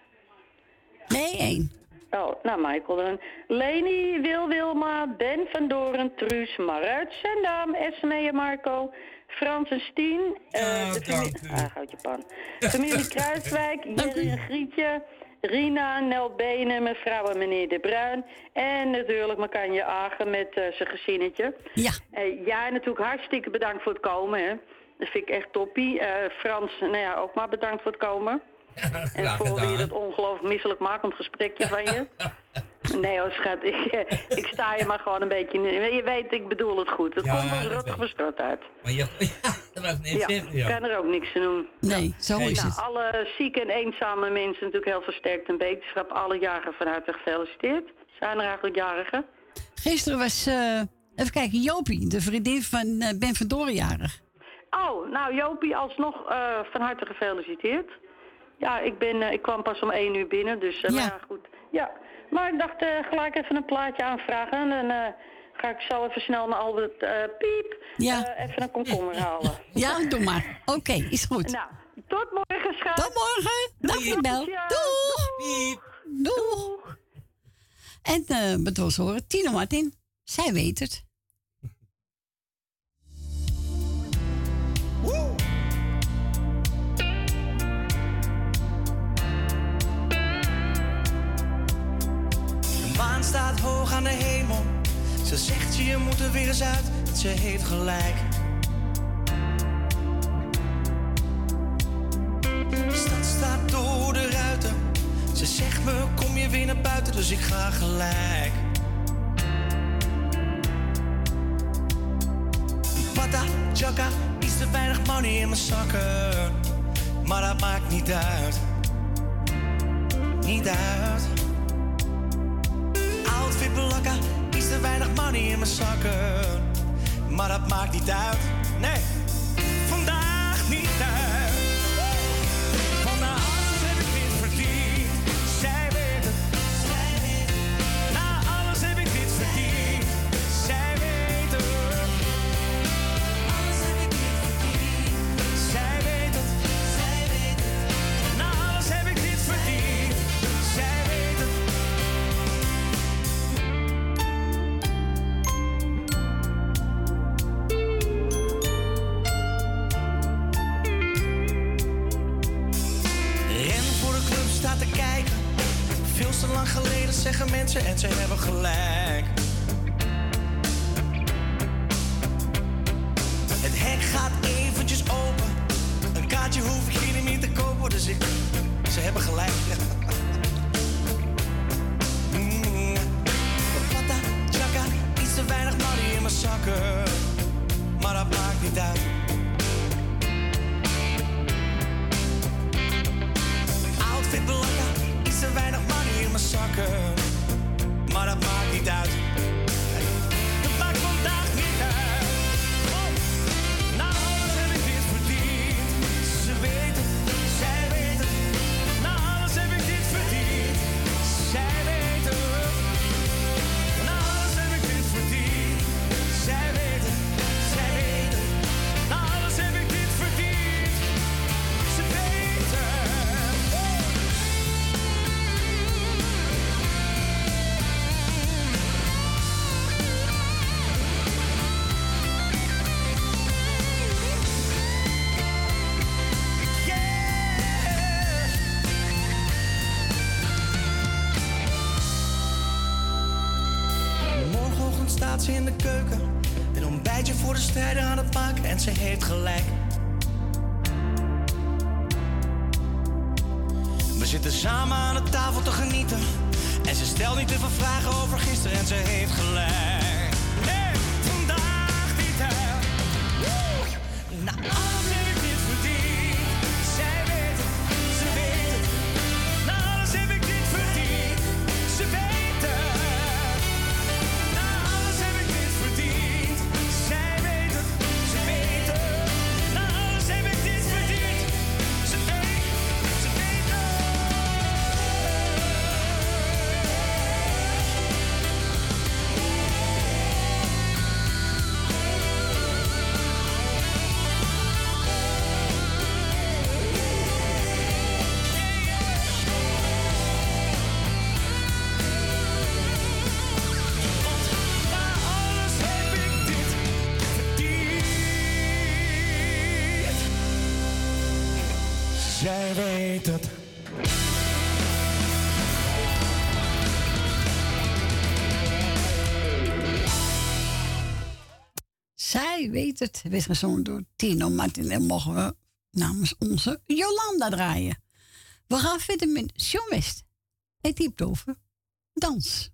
Nee, één. Oh, nou Michael dan. Leni, Wil Wilma, Ben van Doren, Truus, Maruit, Sendam, Esme en Marco, Frans en Stien. eh, de familie... Ah, houd je pan. Familie Kruiswijk, Jerry en Grietje, Rina, Nel Benen, mevrouw en meneer De Bruin. En natuurlijk Makanje Agen met eh, zijn gezinnetje. Ja. Eh, ja, en natuurlijk hartstikke bedankt voor het komen, hè. Dat vind ik echt toppie. Eh, Frans, nou ja, ook maar bedankt voor het komen. En voor weer dat ongelooflijk misselijkmakend gesprekje van je. Nee hoor, schat. Ik, eh, ik sta je maar gewoon een beetje... in- Je weet, ik bedoel het goed. Het Ja, komt wel ik. verstort uit. Maar je, ja, dat was Ja, ik ja. kan er ook niks aan doen. Nee, zo is nou, het. alle zieke en eenzame mensen natuurlijk heel versterkt en wetenschap. Alle jarigen van harte gefeliciteerd. Zijn er eigenlijk jarigen? Gisteren was, eh, even kijken, Jopie, de vriendin van eh, Ben van Doren jarig. Oh, nou Jopie, alsnog eh, van harte gefeliciteerd. Ja, ik, ben, eh, ik kwam pas om één uur binnen, dus eh, maar ja, goed. Ja, maar ik dacht eh, gelijk even een plaatje aanvragen. En dan eh, ga ik zo even snel naar Albert eh, Piep Ja. eh, even een komkommer halen. Ja, doe maar. Oké, is goed. Nou, tot morgen, schat. Tot morgen. Dag, Doei. Bel. Ja. Doeg. Doeg. En eh wil ze horen? Tino Martin. Zij weet het. Staat hoog aan de hemel. Ze zegt je, moet er weer eens uit. Ze heeft gelijk. Stad staat door de ruiten. Ze zegt me, kom je weer naar buiten, dus ik ga gelijk. Pata, chaka, iets te weinig money in mijn zakken. Maar dat maakt niet uit. Niet uit. Outfit iets te weinig money in mijn zakken. Maar dat maakt niet uit. Nee, zitten samen aan de tafel te genieten. En ze stelt niet te veel vragen over gisteren en ze heeft gelijk. Het. Werd gezongen door Tino Martin. En mogen we namens onze Jolanda draaien. We gaan verder met John West. Het heeft over dans.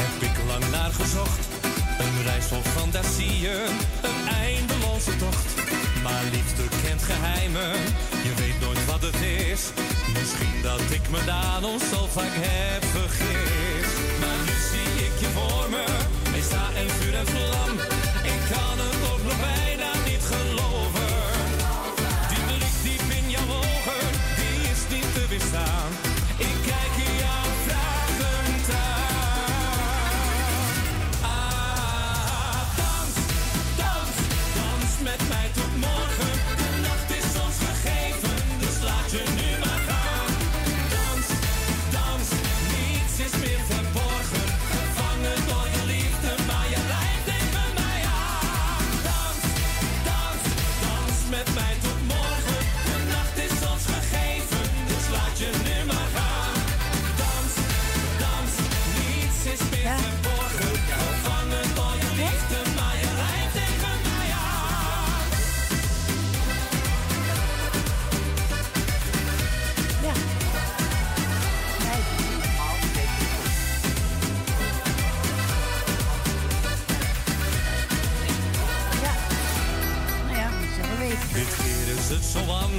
Heb ik lang naar gezocht. Een reis vol fantasieën, een eindeloze tocht. Maar liefde kent geheimen, je weet nooit wat het is. Misschien dat ik me daar nog zo vaak heb vergist. Maar nu zie ik je voor me, sta en vuur en vlam.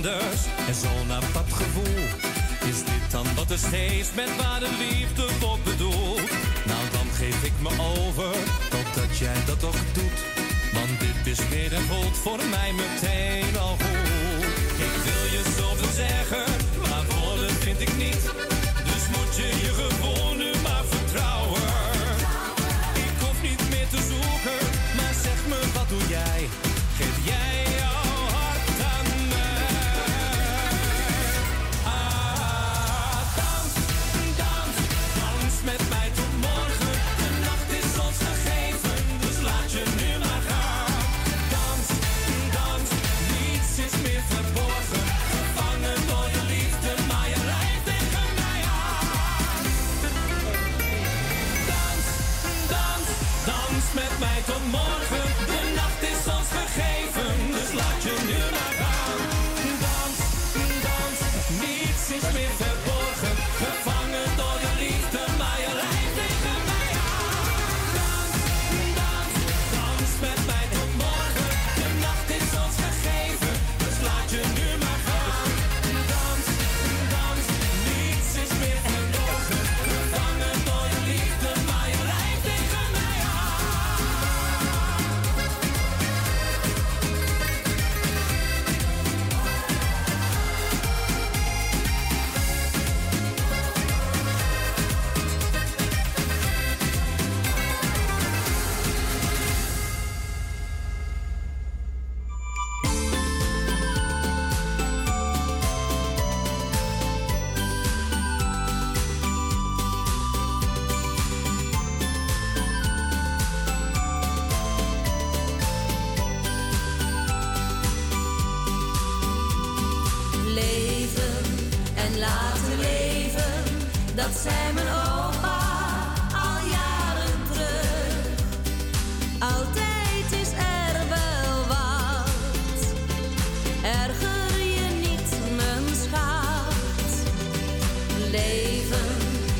En zo'n apart gevoel. Is dit dan wat de steeds met waar de liefde op bedoelt? Nou, dan geef ik me over, totdat jij dat ook doet. Want dit is meer en voelt voor mij meteen al goed. Ik wil je zoveel zeggen, maar woorden vind ik niet. Dus moet je je gewoon nu maar vertrouwen. Ik hoef niet meer te zoeken, maar zeg me wat doe jij Leven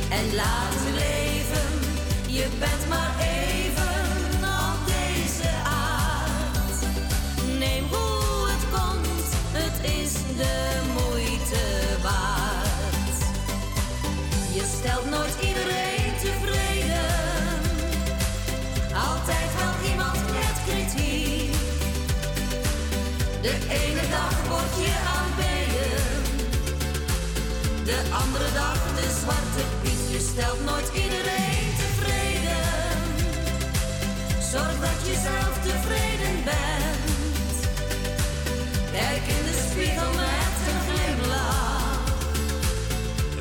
en laten leven. Je bent maar andere dag de zwarte piet. Je stelt nooit iedereen tevreden. Zorg dat je zelf tevreden bent. Kijk in de spiegel met een glimlach.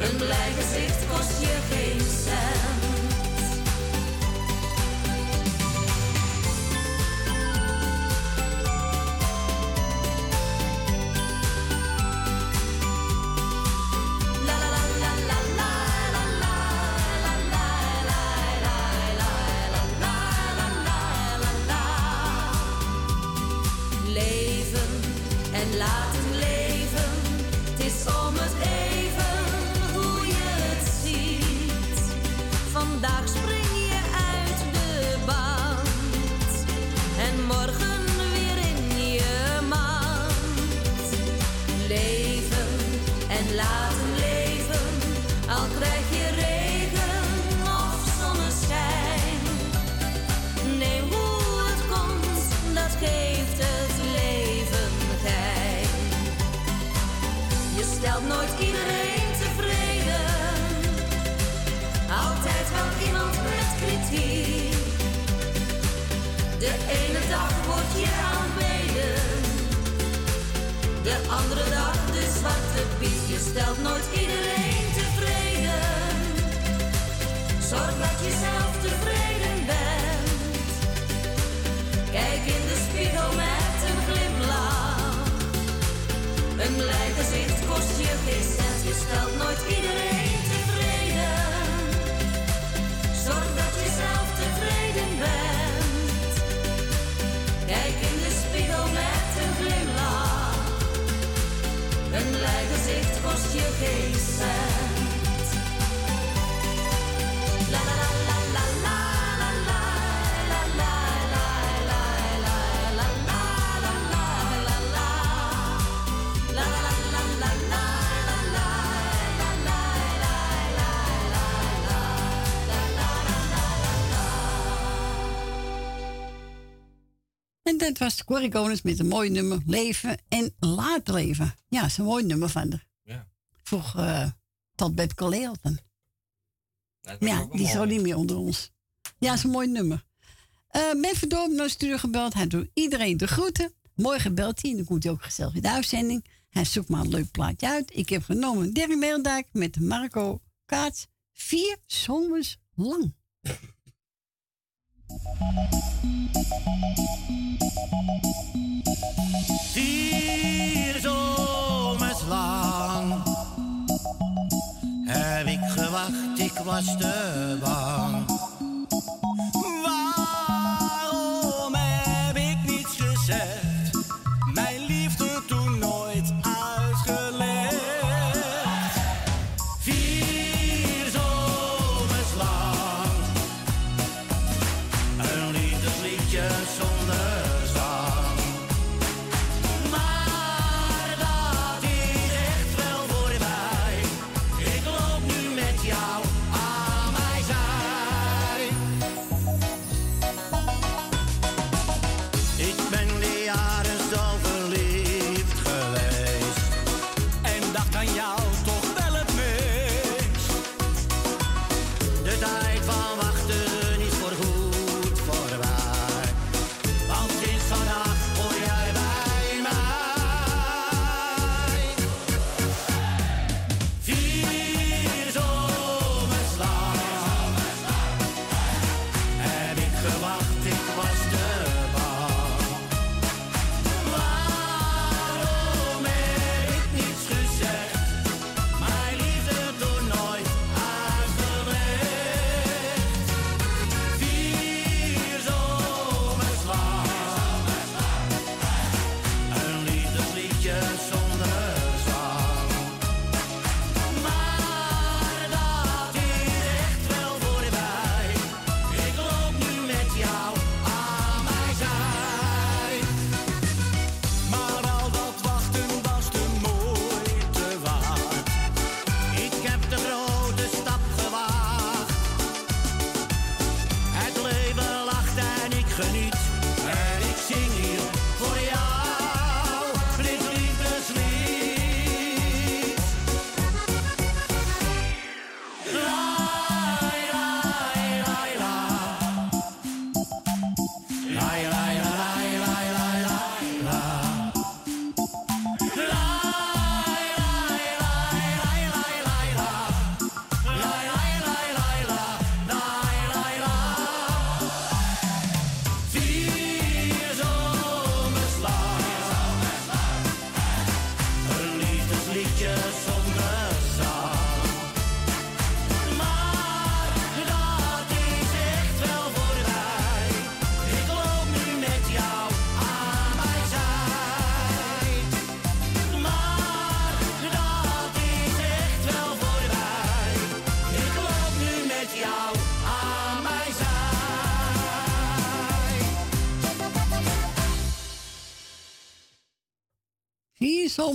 Een blij gezicht kost je geen En dat was Corrie Konings met een mooi nummer Leven en Laat Leven. Ja, dat is een mooi nummer van haar. Ja. Vroeg eh, tot Beb. Dat Ja, die is al niet meer onder ons. Ja, is een mooi nummer. Eh ben Verdorp naar studio gebeld. Hij doet iedereen de groeten. Morgen belt hij en dan komt hij ook gezellig in de uitzending. Hij zoekt maar een leuk plaatje uit. Ik heb genomen Derry Meeldijk met Marco Kaats. Vier zomers lang. Heb ik gewacht, ik was te bang.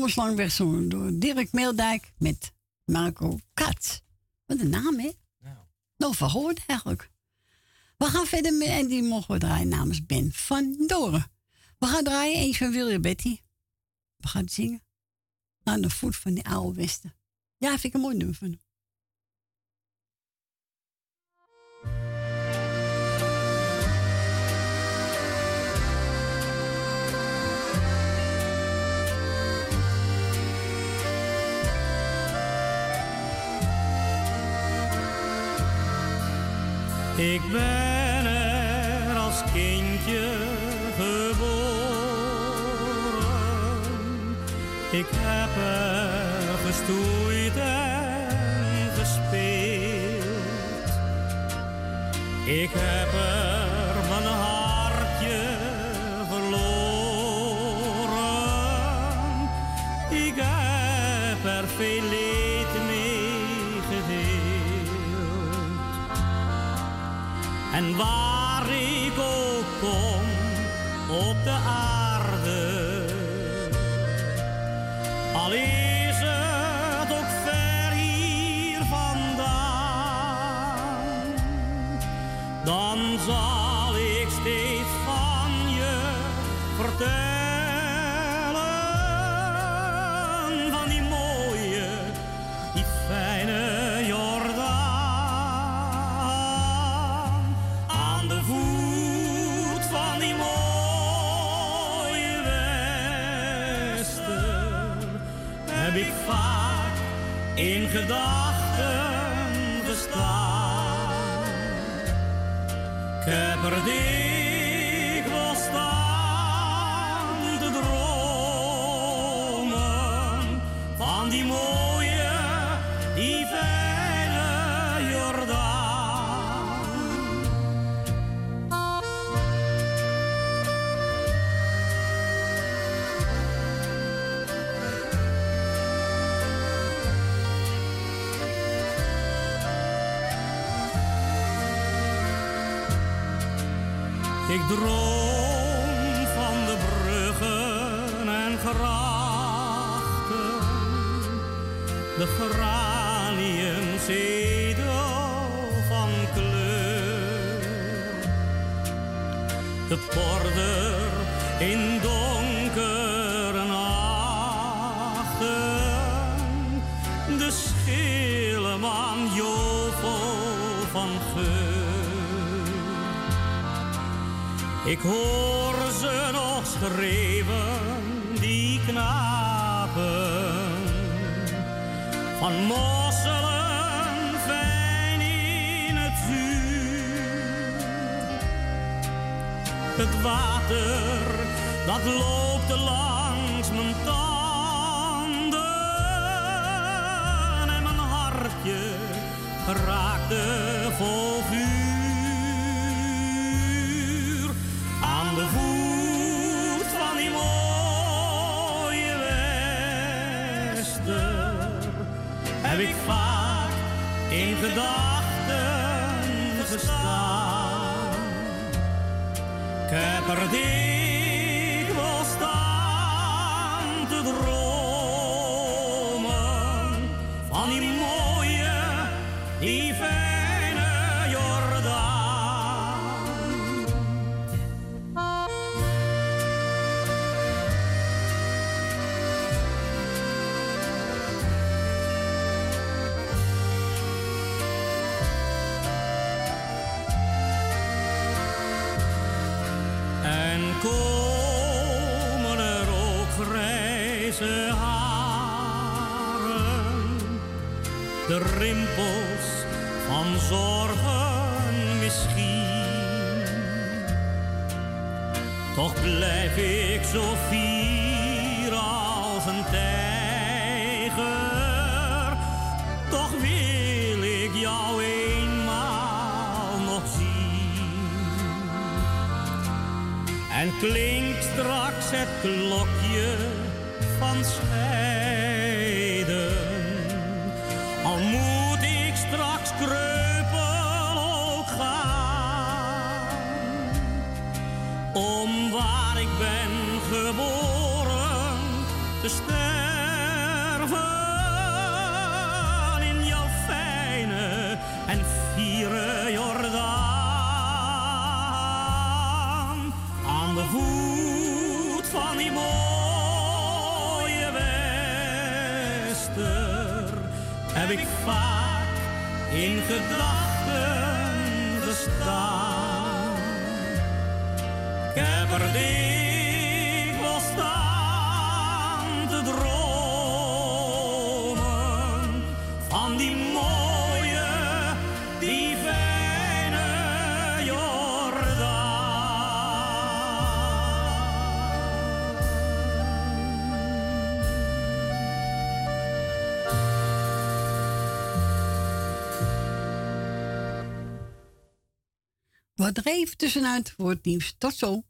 Gezongen door Dirk Meeldijk met Marco Katz. Wat een naam, hè? Nou. Nog van gehoord eigenlijk. We gaan verder met, en die mogen we draaien namens Ben van Doren. We gaan draaien eens van William Betty. We gaan zingen. Aan de voet van die oude Westen. Ja, vind ik een mooi nummer van Ik ben er als kindje geboren. Ik heb er gestoeid en gespeeld. Ik heb gedachten gestaan. Ik heb er Droom van de bruggen en grachten, de graniumzedel van kleur, de porder in Ik hoor ze nog schreeuwen, die knapen, van mosselen fijn in het vuur. Het water dat loopt langs gedachten gestaan. Ik heb van zorgen misschien. Toch blijf ik zo fier als een tijger, toch wil ik jou eenmaal nog zien. En klinkt straks het klokje van scheiden. in gedachten gestaan. Ik heb er even tussenuit voor het nieuws. Tot zo.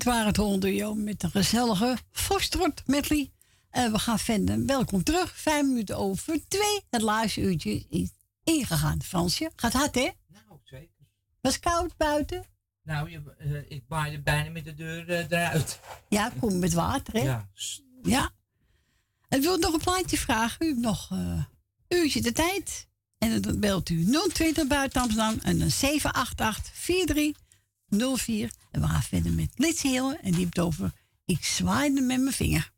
Dit waren het hondenjo met een gezellige Vostort medley. En we gaan vinden. Welkom terug. Vijf minuten over twee. Het laatste uurtje is ingegaan. Fransje, gaat hard hè? Nou, zeker. Was koud buiten? Nou, je, eh, ik baaide bijna met de deur eh, eruit. Ja, kom met water hè? Ja. Ja. En wil nog een plaatje vragen? U nog een uurtje de tijd. En dan belt u 020 buiten Amsterdam en dan 788 43 04. En we gaan verder met Lits Heel en die over Ik zwaaide met mijn vinger.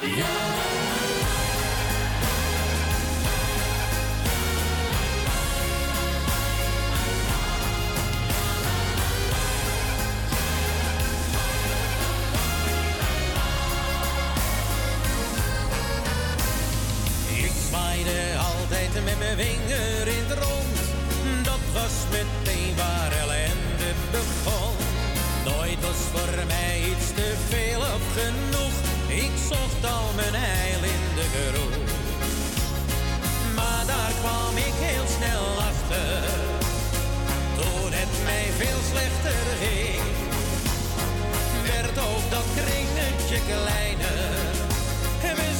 Ja. vinger was meteen waar ellende begon. Nooit was voor mij iets te veel of genoeg. Ik zocht al mijn eil in de groep. Maar daar kwam ik heel snel achter. Toen het mij veel slechter ging, werd ook dat kringetje kleiner. En we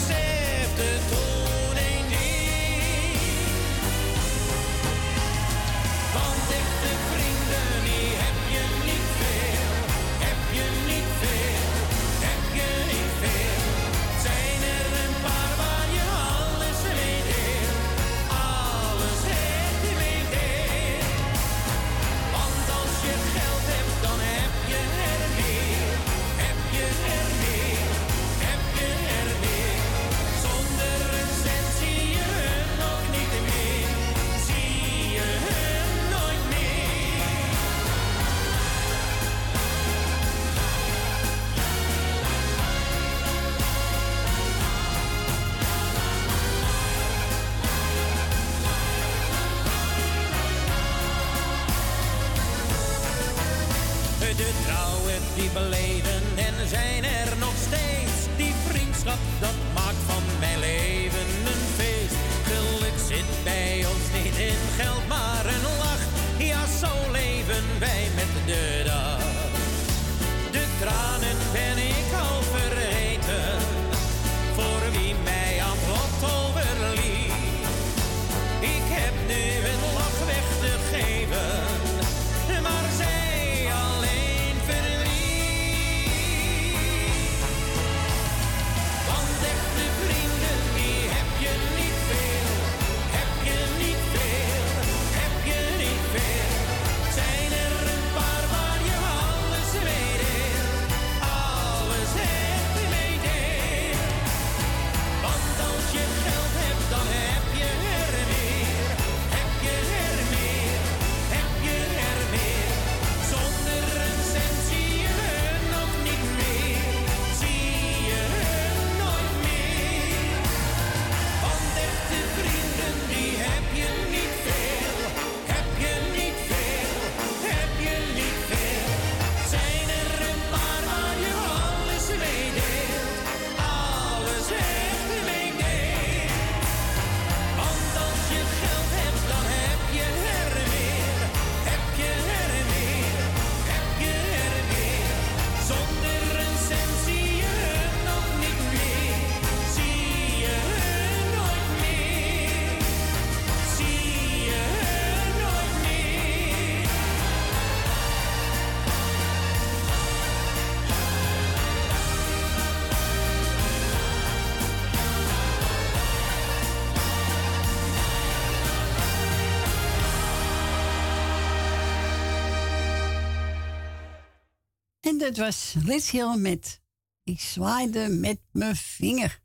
Het was Liz Hill met Ik zwaaide met mijn vinger.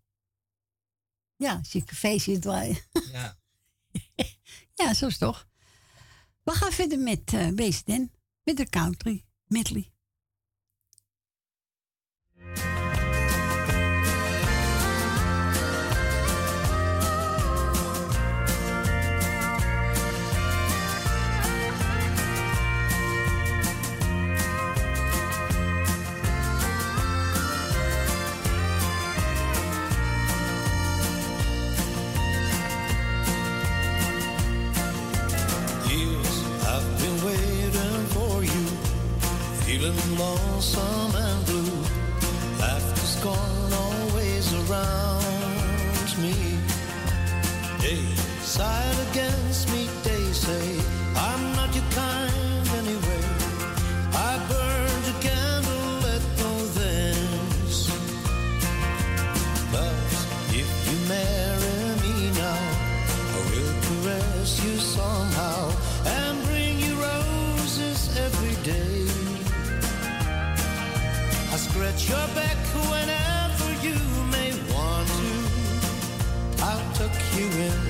Ja, als je café ziet draaien. Ja. ja, zo is toch. We gaan verder met uh, met de country medley. You in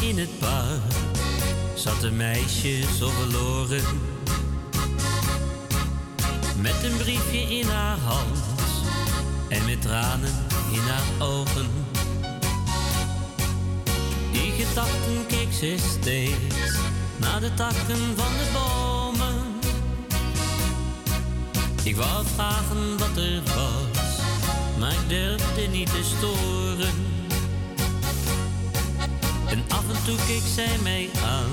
in het park zat een meisje zo verloren. Met een briefje in haar hand en met tranen in haar ogen. Die gedachten keek ze steeds naar de takken van de bomen. Ik wou vragen wat er was, maar ik durfde niet te storen. En af en toe keek zij mij aan,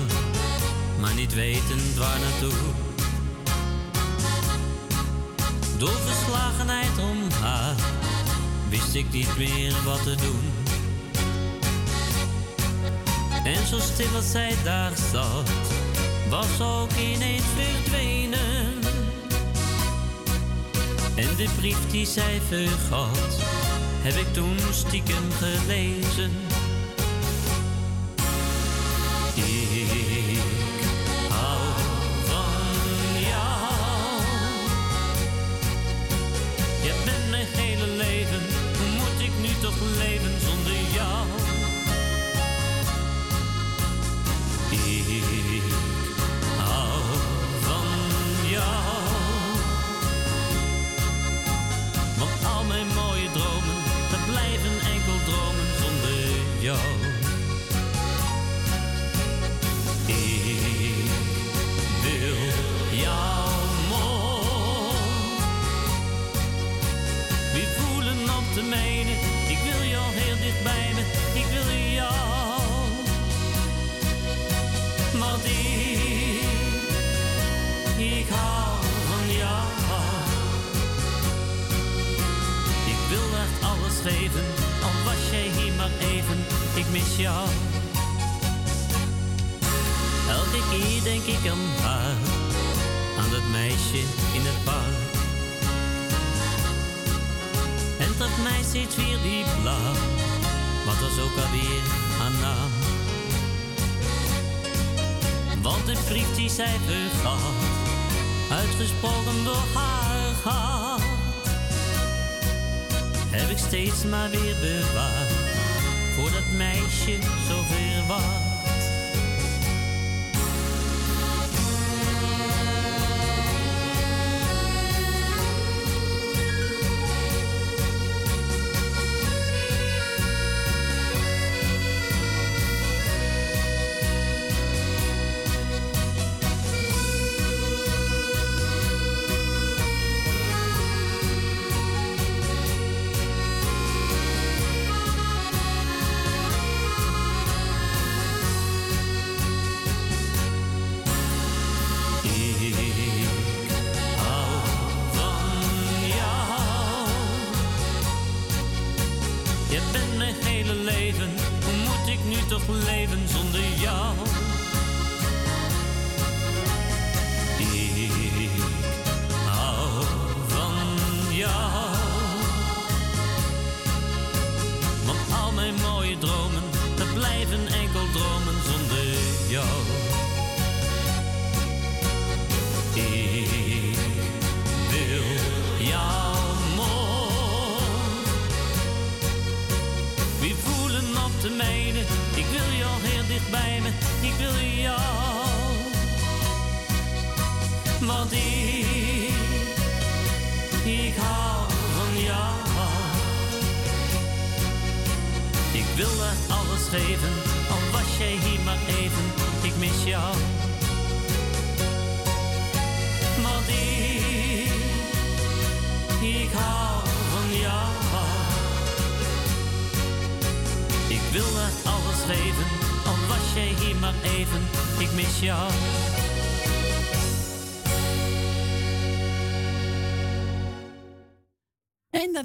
maar niet wetend waar naartoe. Door verslagenheid om haar wist ik niet meer wat te doen. En zo stil als zij daar zat, was ook ineens verdwenen. En de brief die zij vergat, heb ik toen stiekem gelezen.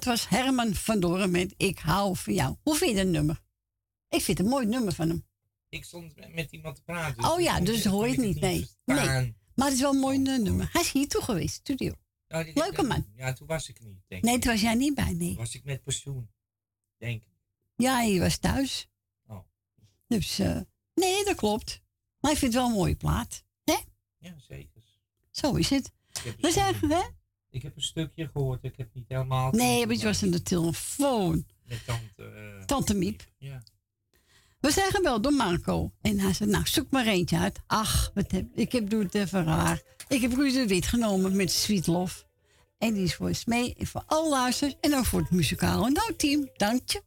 Was Herman van Doren met Ik hou van jou. Hoe vind je dat nummer? Ik vind het een mooi nummer van hem. Ik stond met- iemand te praten. oh ja, dus hoor je het niet. Nee. nee. Maar het is wel een mooi eh, nummer. Hij is hier toe geweest, studio. Nou, Leuke man. Ja, toen was ik niet, denk Nee, ik. toen was jij niet bij, nee. Was ik met pensioen, denk ik. Ja, je was thuis. Oh. Dus, eh, nee, dat klopt. Maar ik vind het wel een mooie plaat. Hè? Ja, zeker. Zo is het. We zeggen, hè? Ik heb een stukje gehoord, ik heb niet helemaal... Nee, maar het was aan de telefoon. Met tante... eh, Tante Miep. Ja. We zijn gebeld door Marco. En hij zei, nou, zoek maar eentje uit. Ach, wat heb, ik heb doe het even raar. Ik heb Ruud de Wit genomen met Sweet Love. En die is voor ons mee en voor alle luisters. En ook voor het muzikale noodteam. Dank je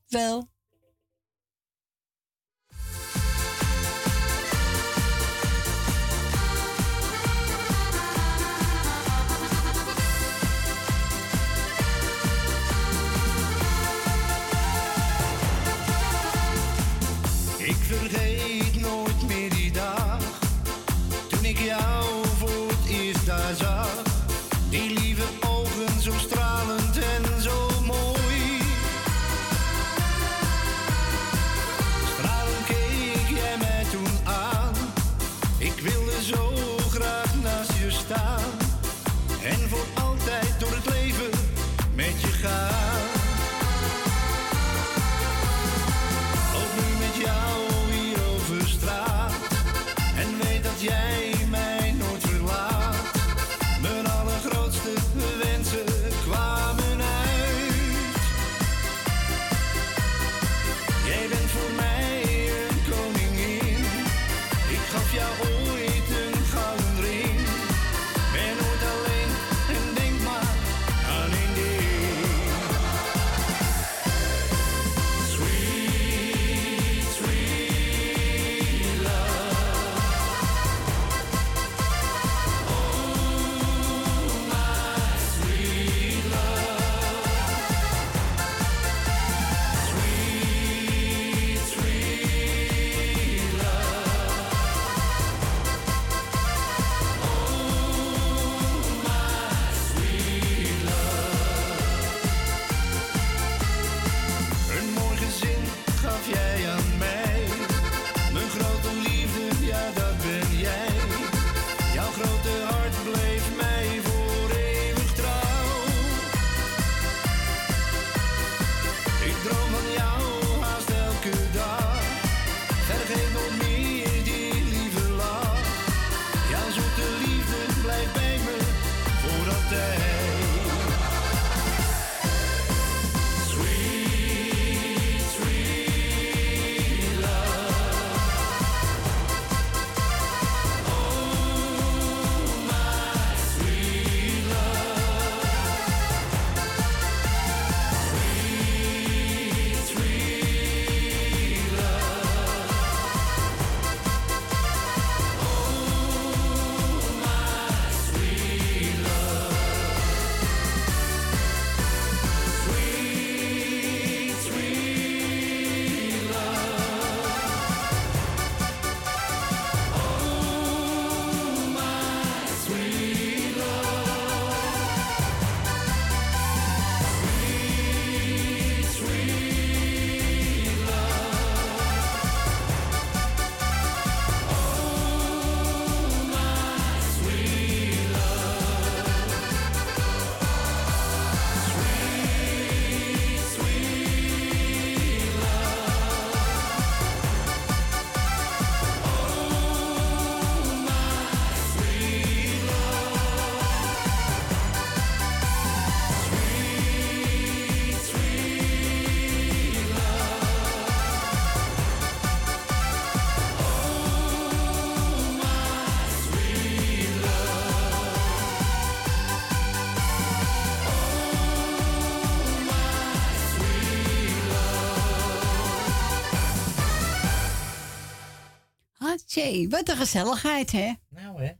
Wat een gezelligheid, hè? Nou, hè?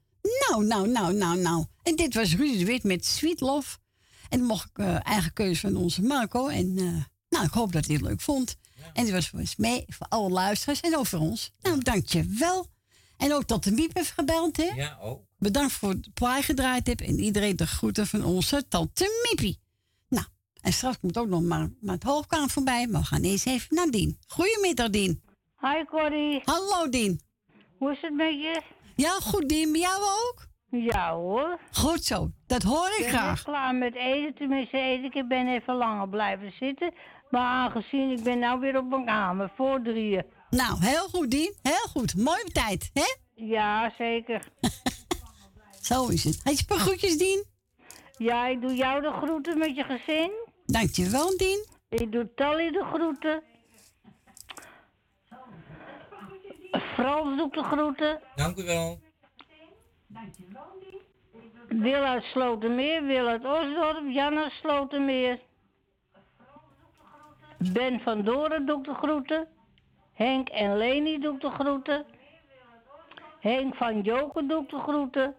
Nou, nou, nou, nou, nou. En dit was Rudy de Wit met Sweet Love. En dan mocht ik eh, eigen keuze van onze Marco. En eh, nou, ik hoop dat hij het leuk vond. En die was voor ons mee, voor alle luisteraars en ook voor ons. Nou, dank je wel. En ook tot de Miep heeft gebeld, hè? Ja, ook. Bedankt voor het plaai gedraaid hebt. En iedereen de groeten van onze tante Miepie. Nou, en straks komt ook nog maar, maar het hoogkaan voorbij. Maar we gaan eerst even naar Dien. Goedemiddag, Dien. Hi Corrie. Hallo, Dien. Hoe is het met je? Ja, goed, Dien. Jou ook? Ja hoor. Goed zo, dat hoor ik Ik ben graag. net klaar met eten, tenminste eten. Ik ben even langer blijven zitten. Maar aangezien ik ben nou weer op mijn kamer, voor drieën. Nou, heel goed, Dien. Heel goed. Mooie tijd, hè? Ja, zeker. Zo is het. Had je een paar groetjes, Dien? Ja, ik doe jou de groeten met je gezin. Dankjewel, Dien. Ik doe Tally de groeten. Frans doet de groeten. Dank u wel. Wil uit Slotermeer, Wil uit Osdorp, Jan uit Slotermeer. Ben van Doren doet de groeten. Henk en Leni doet de groeten. Henk van Joken doet de groeten.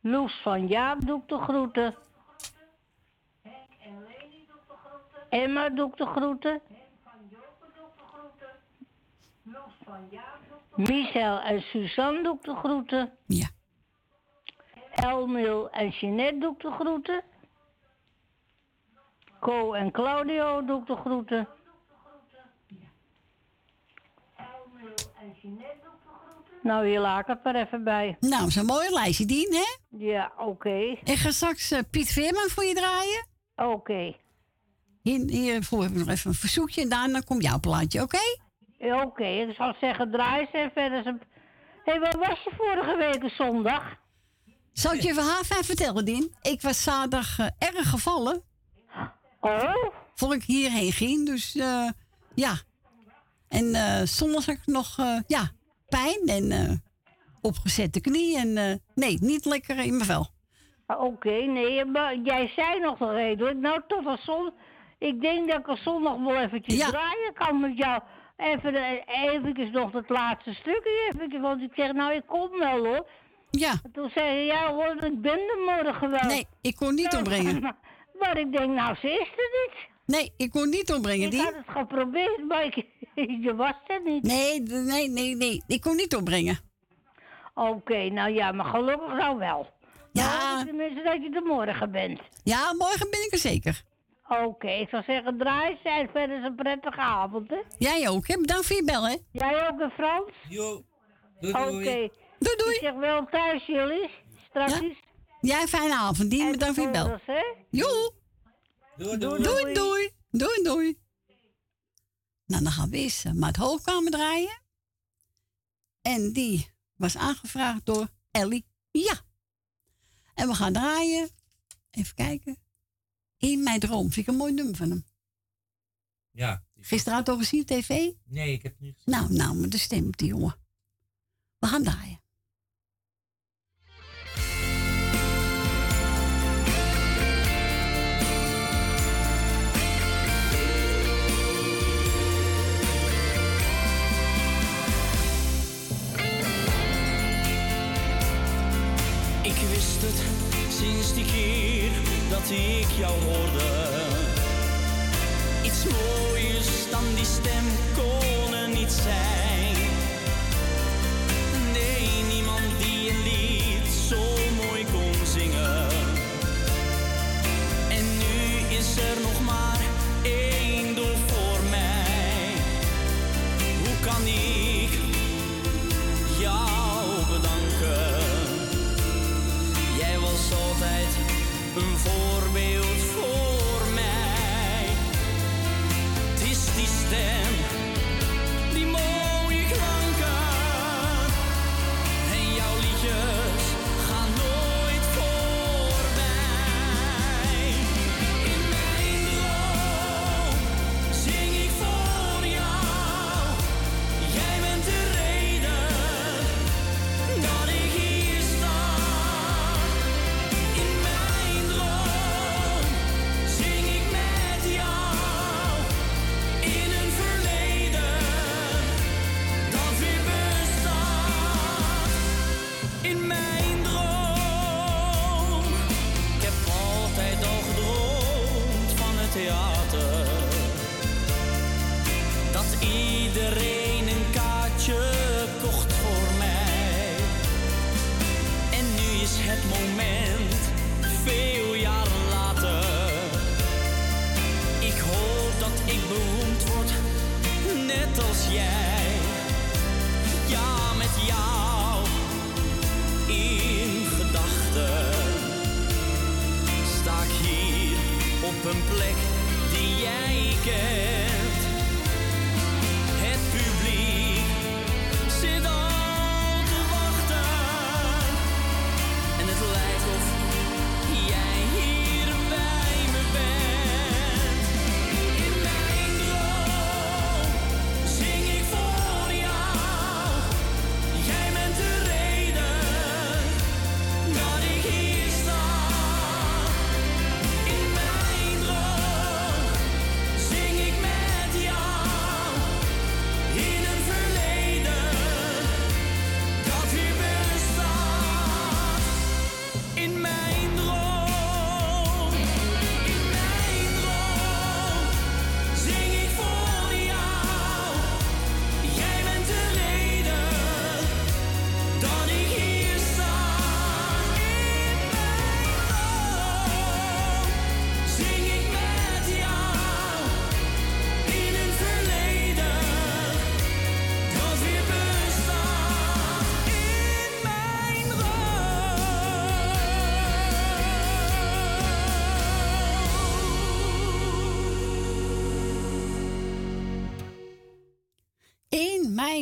Loes van Jaap doet de groeten. Emma doet de groeten. Michel en Suzanne doet de groeten. Ja. Elmil en Jeanette doet de groeten. Co en Claudio doet de groeten. Nou, hier laat ik het maar even bij. Nou, zo'n mooie lijstje, Dien, hè? Ja, oké. Ik ga straks eh, Piet Veerman voor je draaien. Oké. Hier, hiervoor heb ik nog even een verzoekje en daarna komt jouw plaatje, oké? Ja, Oké, ik zal zeggen draai ze en verder ze... Hé, hey, waar was je vorige week zondag? Zal ik je verhaal even vertellen, Dien? Ik was zaterdag eh, erg gevallen. Oh? Voor ik hierheen ging, dus eh, ja. En eh zondag had ik nog, eh, ja, pijn en eh, opgezette knie. En eh, nee, niet lekker in mijn vel. Ah, Oké, nee, maar jij zei nog wel redelijk. Nou, tot als zon... Ik denk dat ik er zondag wel eventjes draaien kan met jou. Even, eh, eventjes nog het laatste stukje. Eventjes, want ik zeg, nou, ik kom wel hoor. Ja. En toen zei je, ja hoor, ik ben er morgen wel. Nee, ik kon niet opbrengen. Maar, maar ik denk, nou, ze is er niet. Nee, ik kon niet opbrengen, Ik had het geprobeerd, maar ik, je was er niet. Nee, nee, nee, nee. Ik kon niet opbrengen. Oké, nou ja, maar gelukkig nou wel. Ja. Tenminste dat je er morgen bent. Ja, morgen ben ik er zeker. Oké, ik zou zeggen, draai ze en verder is een prettige avond, hè? Jij ook, hè? Bedankt voor je bel, hè? Jij ook, hè, Frans? Jo. Oké. Doei, doei. Ik zeg wel thuis, jullie. Straks. Jij fijne avond, Dien. Bedankt voor je bel. Joe. Doei, doei. Doei, doei. Doei, doei. Nou, dan gaan we eens uh, maar het hoogkamer draaien. En die was aangevraagd door Ellie. Ja. En we gaan draaien. Even kijken. In mijn droom. Vind ik een mooi nummer van hem. Ja. Gisteravond al gezien op tv? Nee, ik heb het niet gezien. Nou, nou, met de stem op die jongen. We gaan draaien. Ik wist het sinds die keer dat ik jou hoorde. Iets mooiers dan die stem kon er niet zijn. Nee, niemand die een lied zo mooi kon zingen. En nu is er nog maar één doel voor mij. Hoe kan ik jou bedanken? Jij was altijd een voorbeeld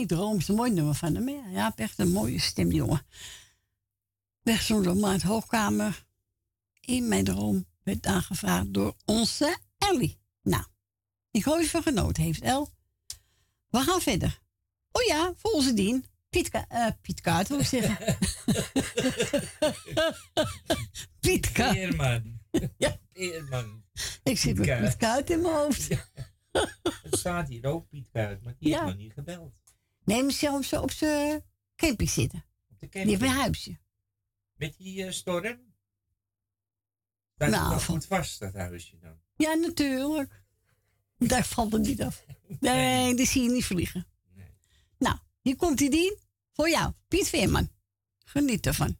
mijn droom is een mooi nummer van hem. Ja, hij heeft echt een mooie stem, jongen. Wegzongen door Maart Hoogkamer. In mijn droom werd aangevraagd door onze Ellie. Nou, ik hoop van genoten heeft, El. We gaan verder. Oh ja, voor onze dien. Piet, Ka eh, Piet Kaart, wil ik zeggen. Piet Kaart. Peerman. Ja. Peerman. Ik zit met Piet Kaart in mijn hoofd. Het staat hier ook Piet Kuit, maar die Ja. heeft nog niet gebeld. Neem zo op zijn camping zitten. Op de Die heeft een camping. huisje. Met die eh, storm? Dat Nou, van- goed vast, dat huisje dan. Ja, natuurlijk. Daar valt het niet af. Nee, die zie je niet vliegen. Nou, hier komt die dien voor jou. Piet Veerman. Geniet ervan.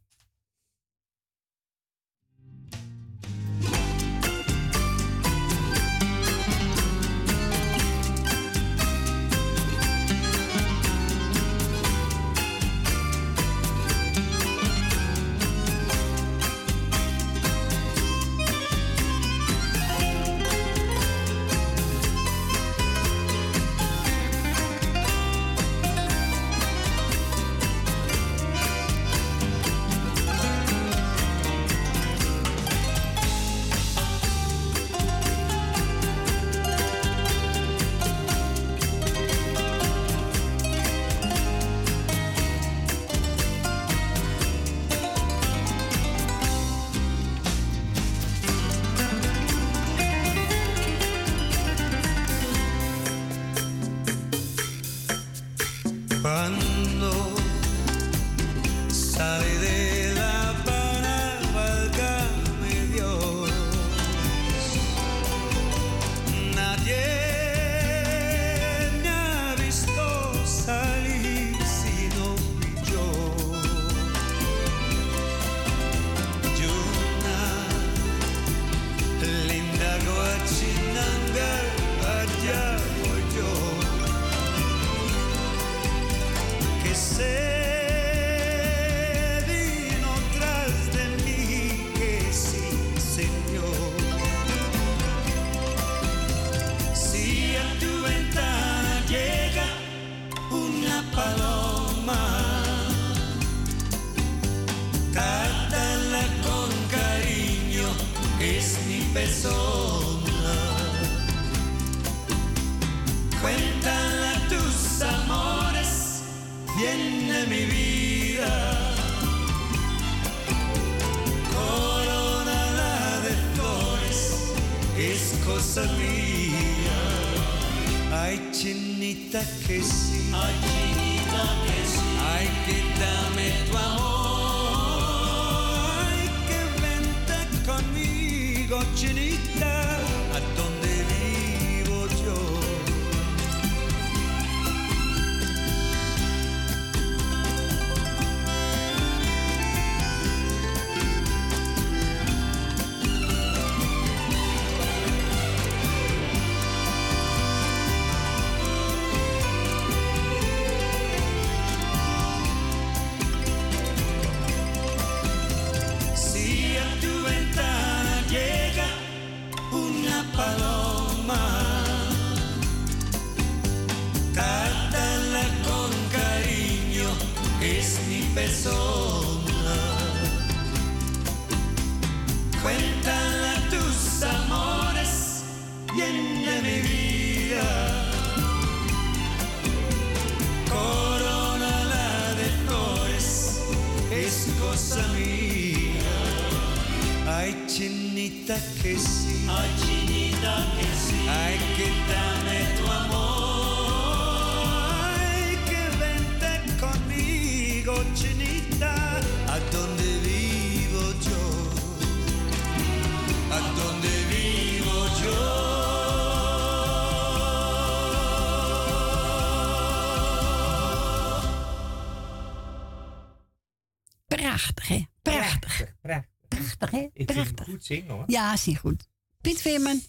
Goed zingen hoor. Ja, zie goed. Piet Veerman.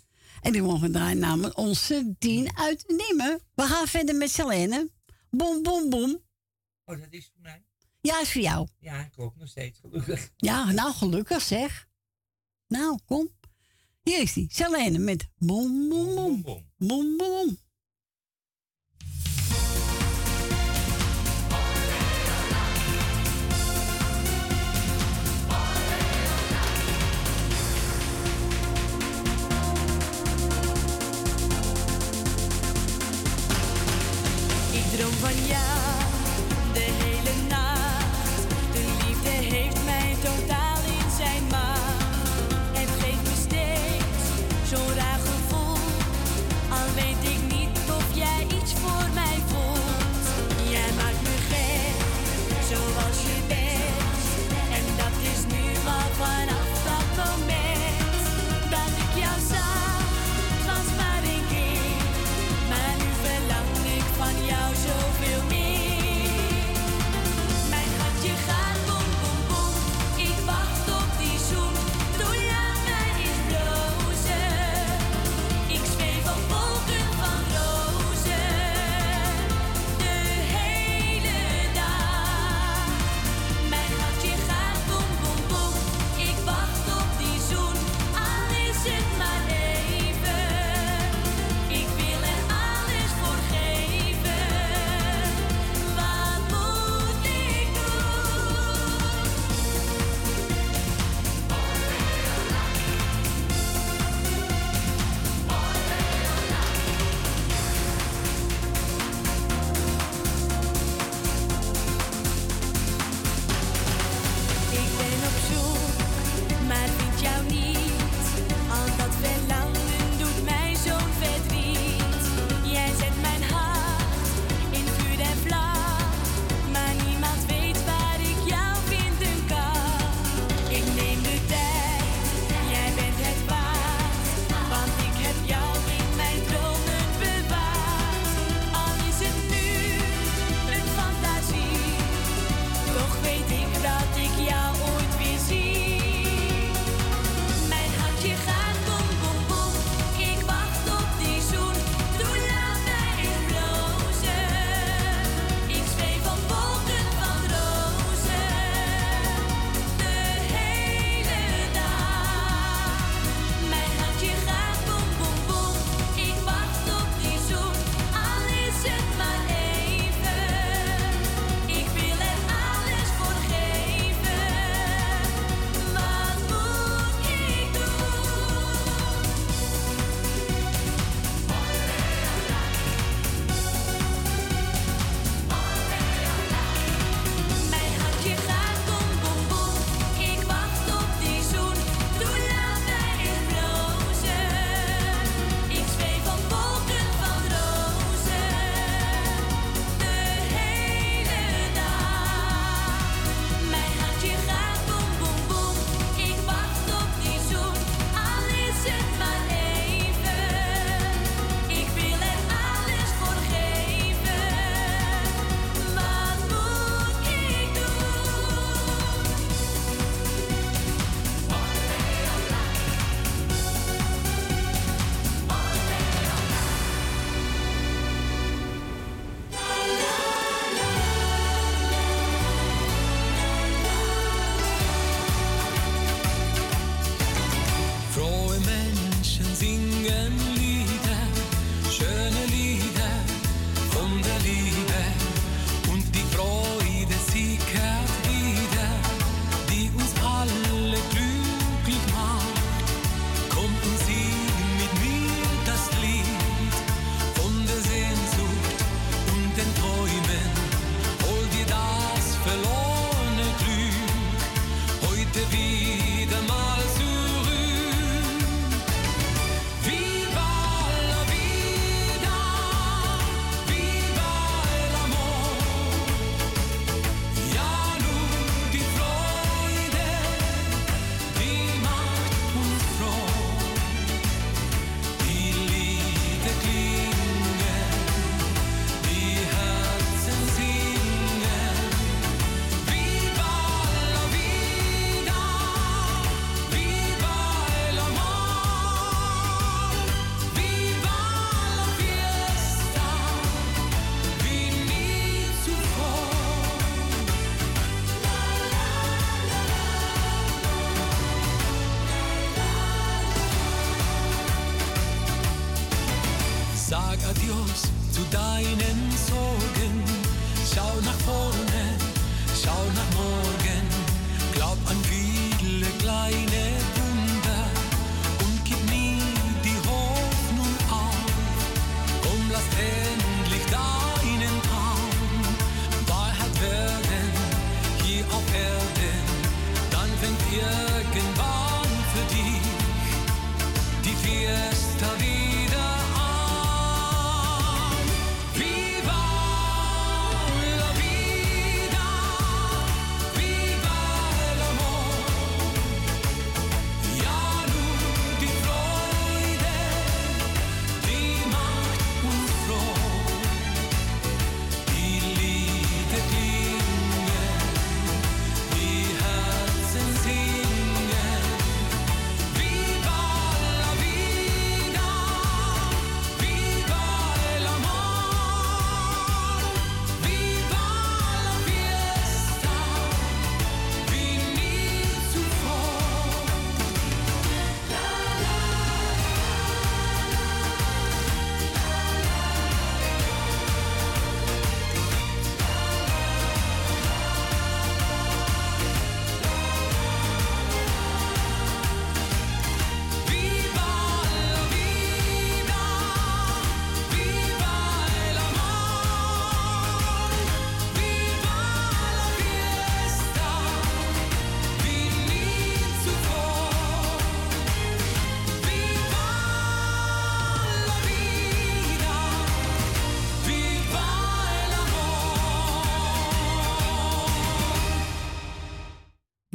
En die mogen draaien namens onze Dien uit Nemen. We gaan verder met Selene. Bom, bom, bom. Oh, dat is voor mij. Ja, is voor jou. Ja, ik hoop nog steeds gelukkig. Ja, nou gelukkig zeg. Nou, kom. Hier is die. Selene met bom, bom, bom. Bom, bom, bom. van jou.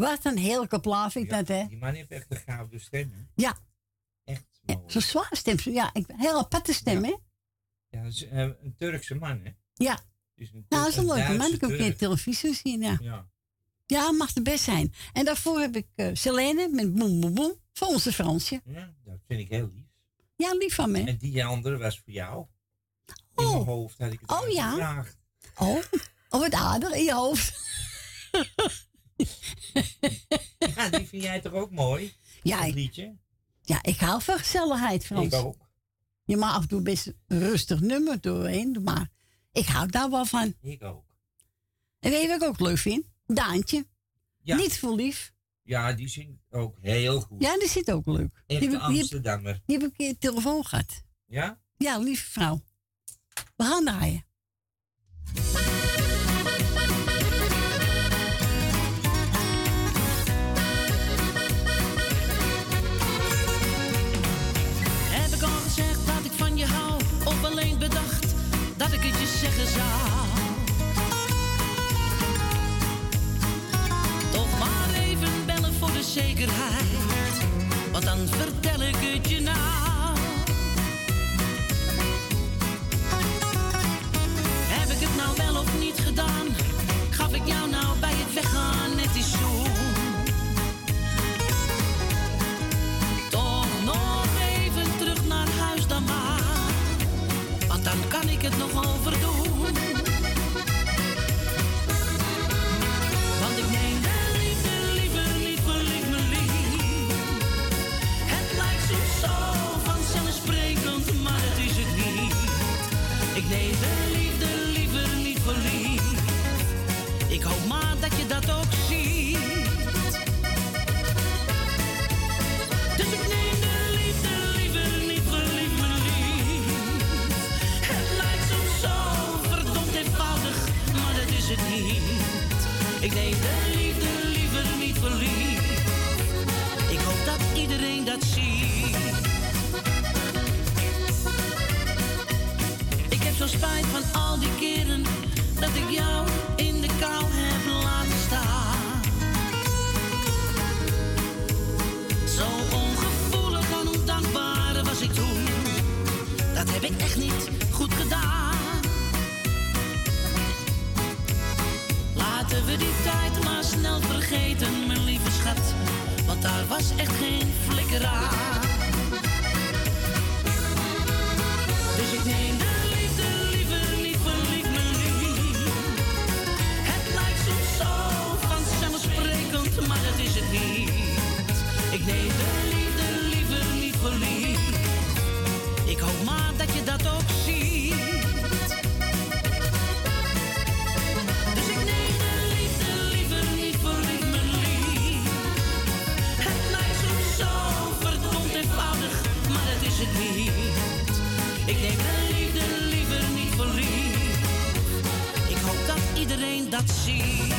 Wat een heerlijke plaat vind ik dat, hè? Die man heeft echt een gouden stem, hè? Ja. Echt Ja, Zo'n zware stem. Ja, ik, heel aparte stem, hè? Ja, dat is eh, een Turkse man, hè? Ja. Een, Nou, dat is een leuke man. Ik heb een keer televisie zien, ja. Ja. Ja, mag de best zijn. En daarvoor heb ik eh Selene met Boem Boem Boem. Voor onze Fransje. ja, dat vind ik heel lief. Ja, lief van me. En die andere was voor jou. In mijn hoofd had ik het Oh, ja? gevraagd. Oh, oh, wat aardig in je hoofd. Ja, die vind jij toch ook mooi? Ja, Dat liedje? Ja, ik hou van gezelligheid, Frans. Ik ook. Je mag af en toe best een rustig nummer doorheen maar ik hou daar wel van. Ik ook. En weet je wat ik ook leuk vind? Daantje. Ja. Niet voor lief. Ja, die zingt ook heel goed. Ja, die zit ook leuk. Die, heb, Amsterdammer. die heb ik een keer telefoon gehad. Ja? Ja, lieve vrouw. We gaan draaien. Toch maar even bellen voor de zekerheid. Want dan vertel ik het je nou. Heb ik het nou wel of niet gedaan? Gaf ik jou nou bij iedereen dat ziet. Ik heb zo spijt van al die keren dat ik jou in de kou heb laten staan. Zo ongevoelig en ondankbaar was ik toen. Dat heb ik echt niet goed gedaan. Laten we die tijd maar snel vergeten, mijn lieve schat. Want daar was echt geen flikker aan. Dus ik neem de liefde liever niet lief. Het lijkt soms zo vanzelfsprekend, maar dat is het niet. Ik neem de liefde liever niet. Ik dat ziet.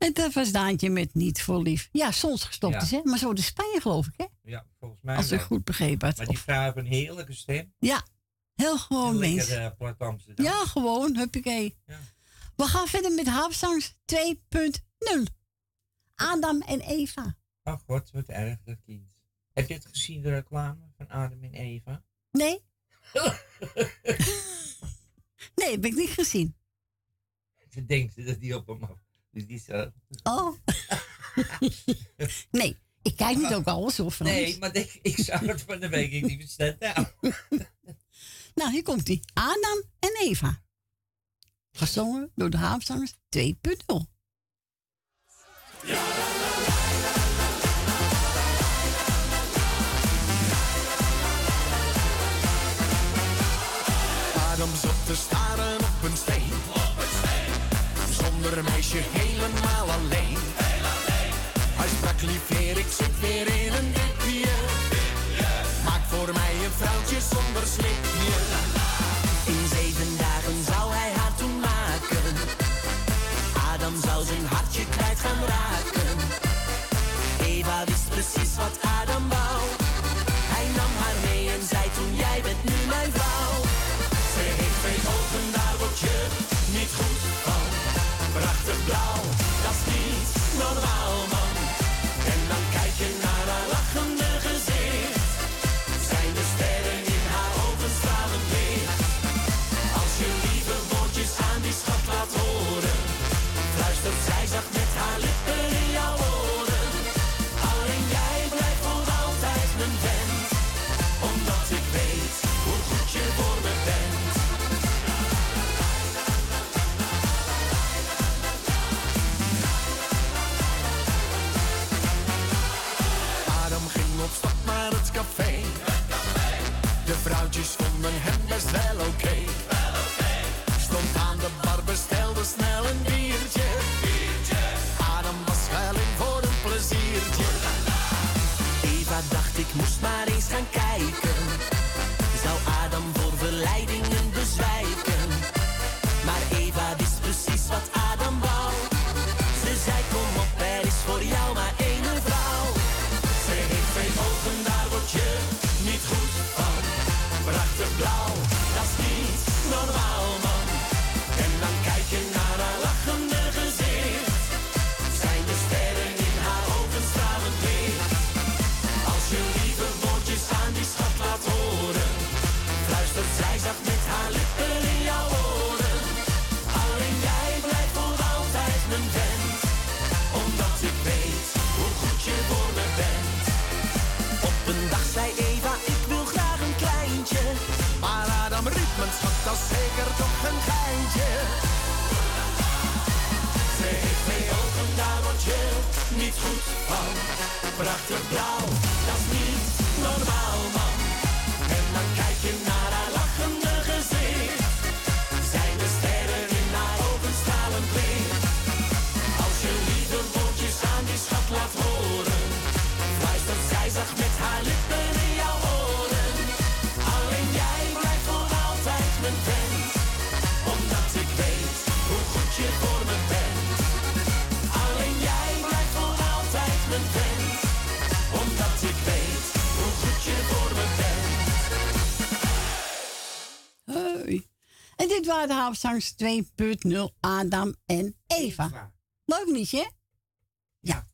En dat was Daantje met niet voor lief. Ja, soms gestopt Ja. is, hè? Maar zo de Spanje, geloof ik, hè? Ja, volgens mij Als ik goed begrepen had. Maar die vrouw heeft een heerlijke stem. Ja, heel gewoon En mens. eh. Ja, gewoon, huppakee. We gaan verder met Haapsangs 2.0. Adam en Eva. Oh god, wat erg dat kind. Heb je het gezien, de reclame van Adam en Eva? Nee? nee, heb ik niet gezien. Ze denkt dat die op hem af. Dus die zo. Oh. nee, Ik kijk niet ook alles hoor, Frans. Nee, maar ik, ik zou het van de week niet verstaan. Nou. nou, hier komt hij. Adam en Eva. Gezongen door de Haafzangers 2.0. Adam zat te steen. Een meisje helemaal alleen. Hij sprak lief ik zit weer in een dipje. Maak voor mij een vrouwtje zonder slipje. In zeven dagen zou hij haar toen maken. Adam zou zijn hartje kwijt gaan raken. Eva wist precies wat Adam wou. Hij nam haar mee en zei toen jij bent nu mijn vrouw. De zeker toch een geintje. Ze heeft twee ogen, daar word je niet goed van. Prachtig blauw, dat is niet normaal man. En dit waren de Haafzangers 2.0 Adam en Eva. Leuk liedje, Ja.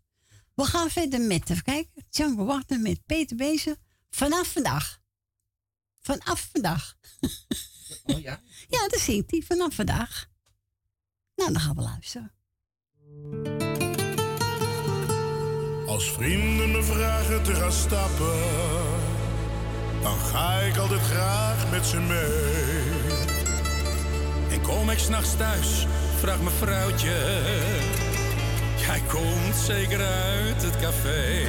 We gaan verder met, even kijken, Django Wachten met Peter Bezen. Vanaf vandaag. Vanaf vandaag. Oh ja? Ja, dat zingt hij. Vanaf vandaag. Nou, dan gaan we luisteren. Als vrienden me vragen te gaan stappen, dan ga ik altijd graag met ze mee. Kom ik s'nachts thuis, vraagt mijn vrouwtje. Jij komt zeker uit het café.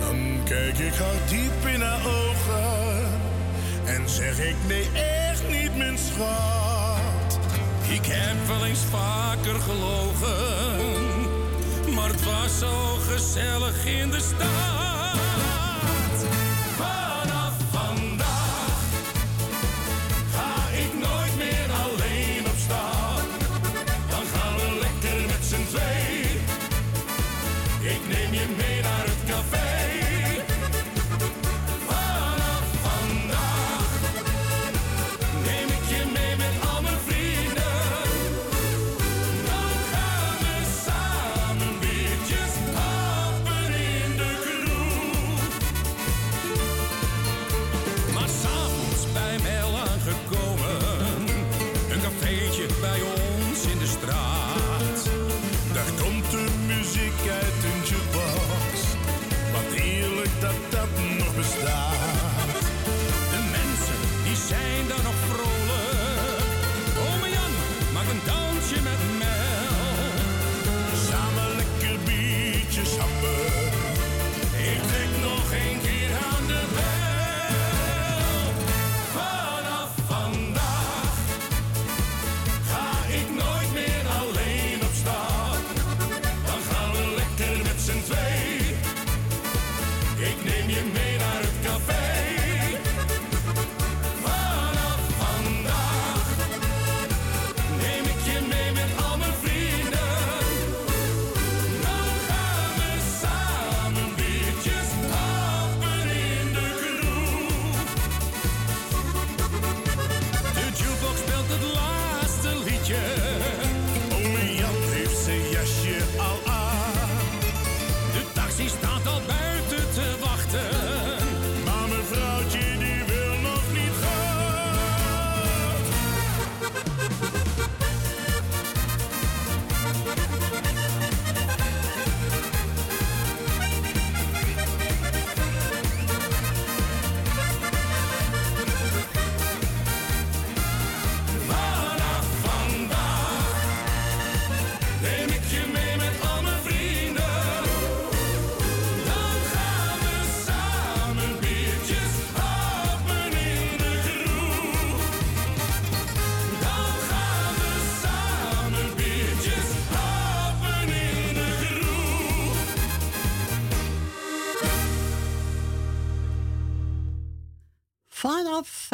Dan kijk ik haar diep in haar ogen en zeg ik nee, echt niet, mijn schat. Ik heb wel eens vaker gelogen, maar het was zo gezellig in de stad.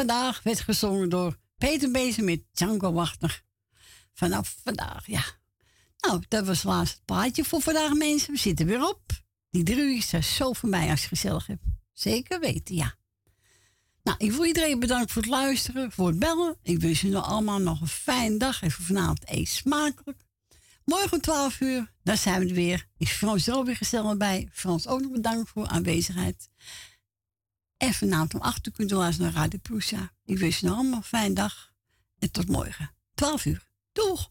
Vandaag werd gezongen door Peter Bezen met Django. Vanaf vandaag, ja. Nou, dat was het laatste plaatje voor vandaag, mensen. We zitten weer op. Die drie is zo voor mij als je gezellig hebt. Zeker weten, ja. Nou, ik wil iedereen bedanken voor het luisteren, voor het bellen. Ik wens jullie allemaal nog een fijne dag. En voor vanavond eet smakelijk. Morgen om 12 uur, daar zijn we er weer. Is Frans er weer gezellig bij. Frans ook nog bedankt voor aanwezigheid. En vanavond om 8 uur kunt luisteren naar Radio Prusa. Ik wens jullie allemaal een fijne dag. En tot morgen, 12 uur. Doeg!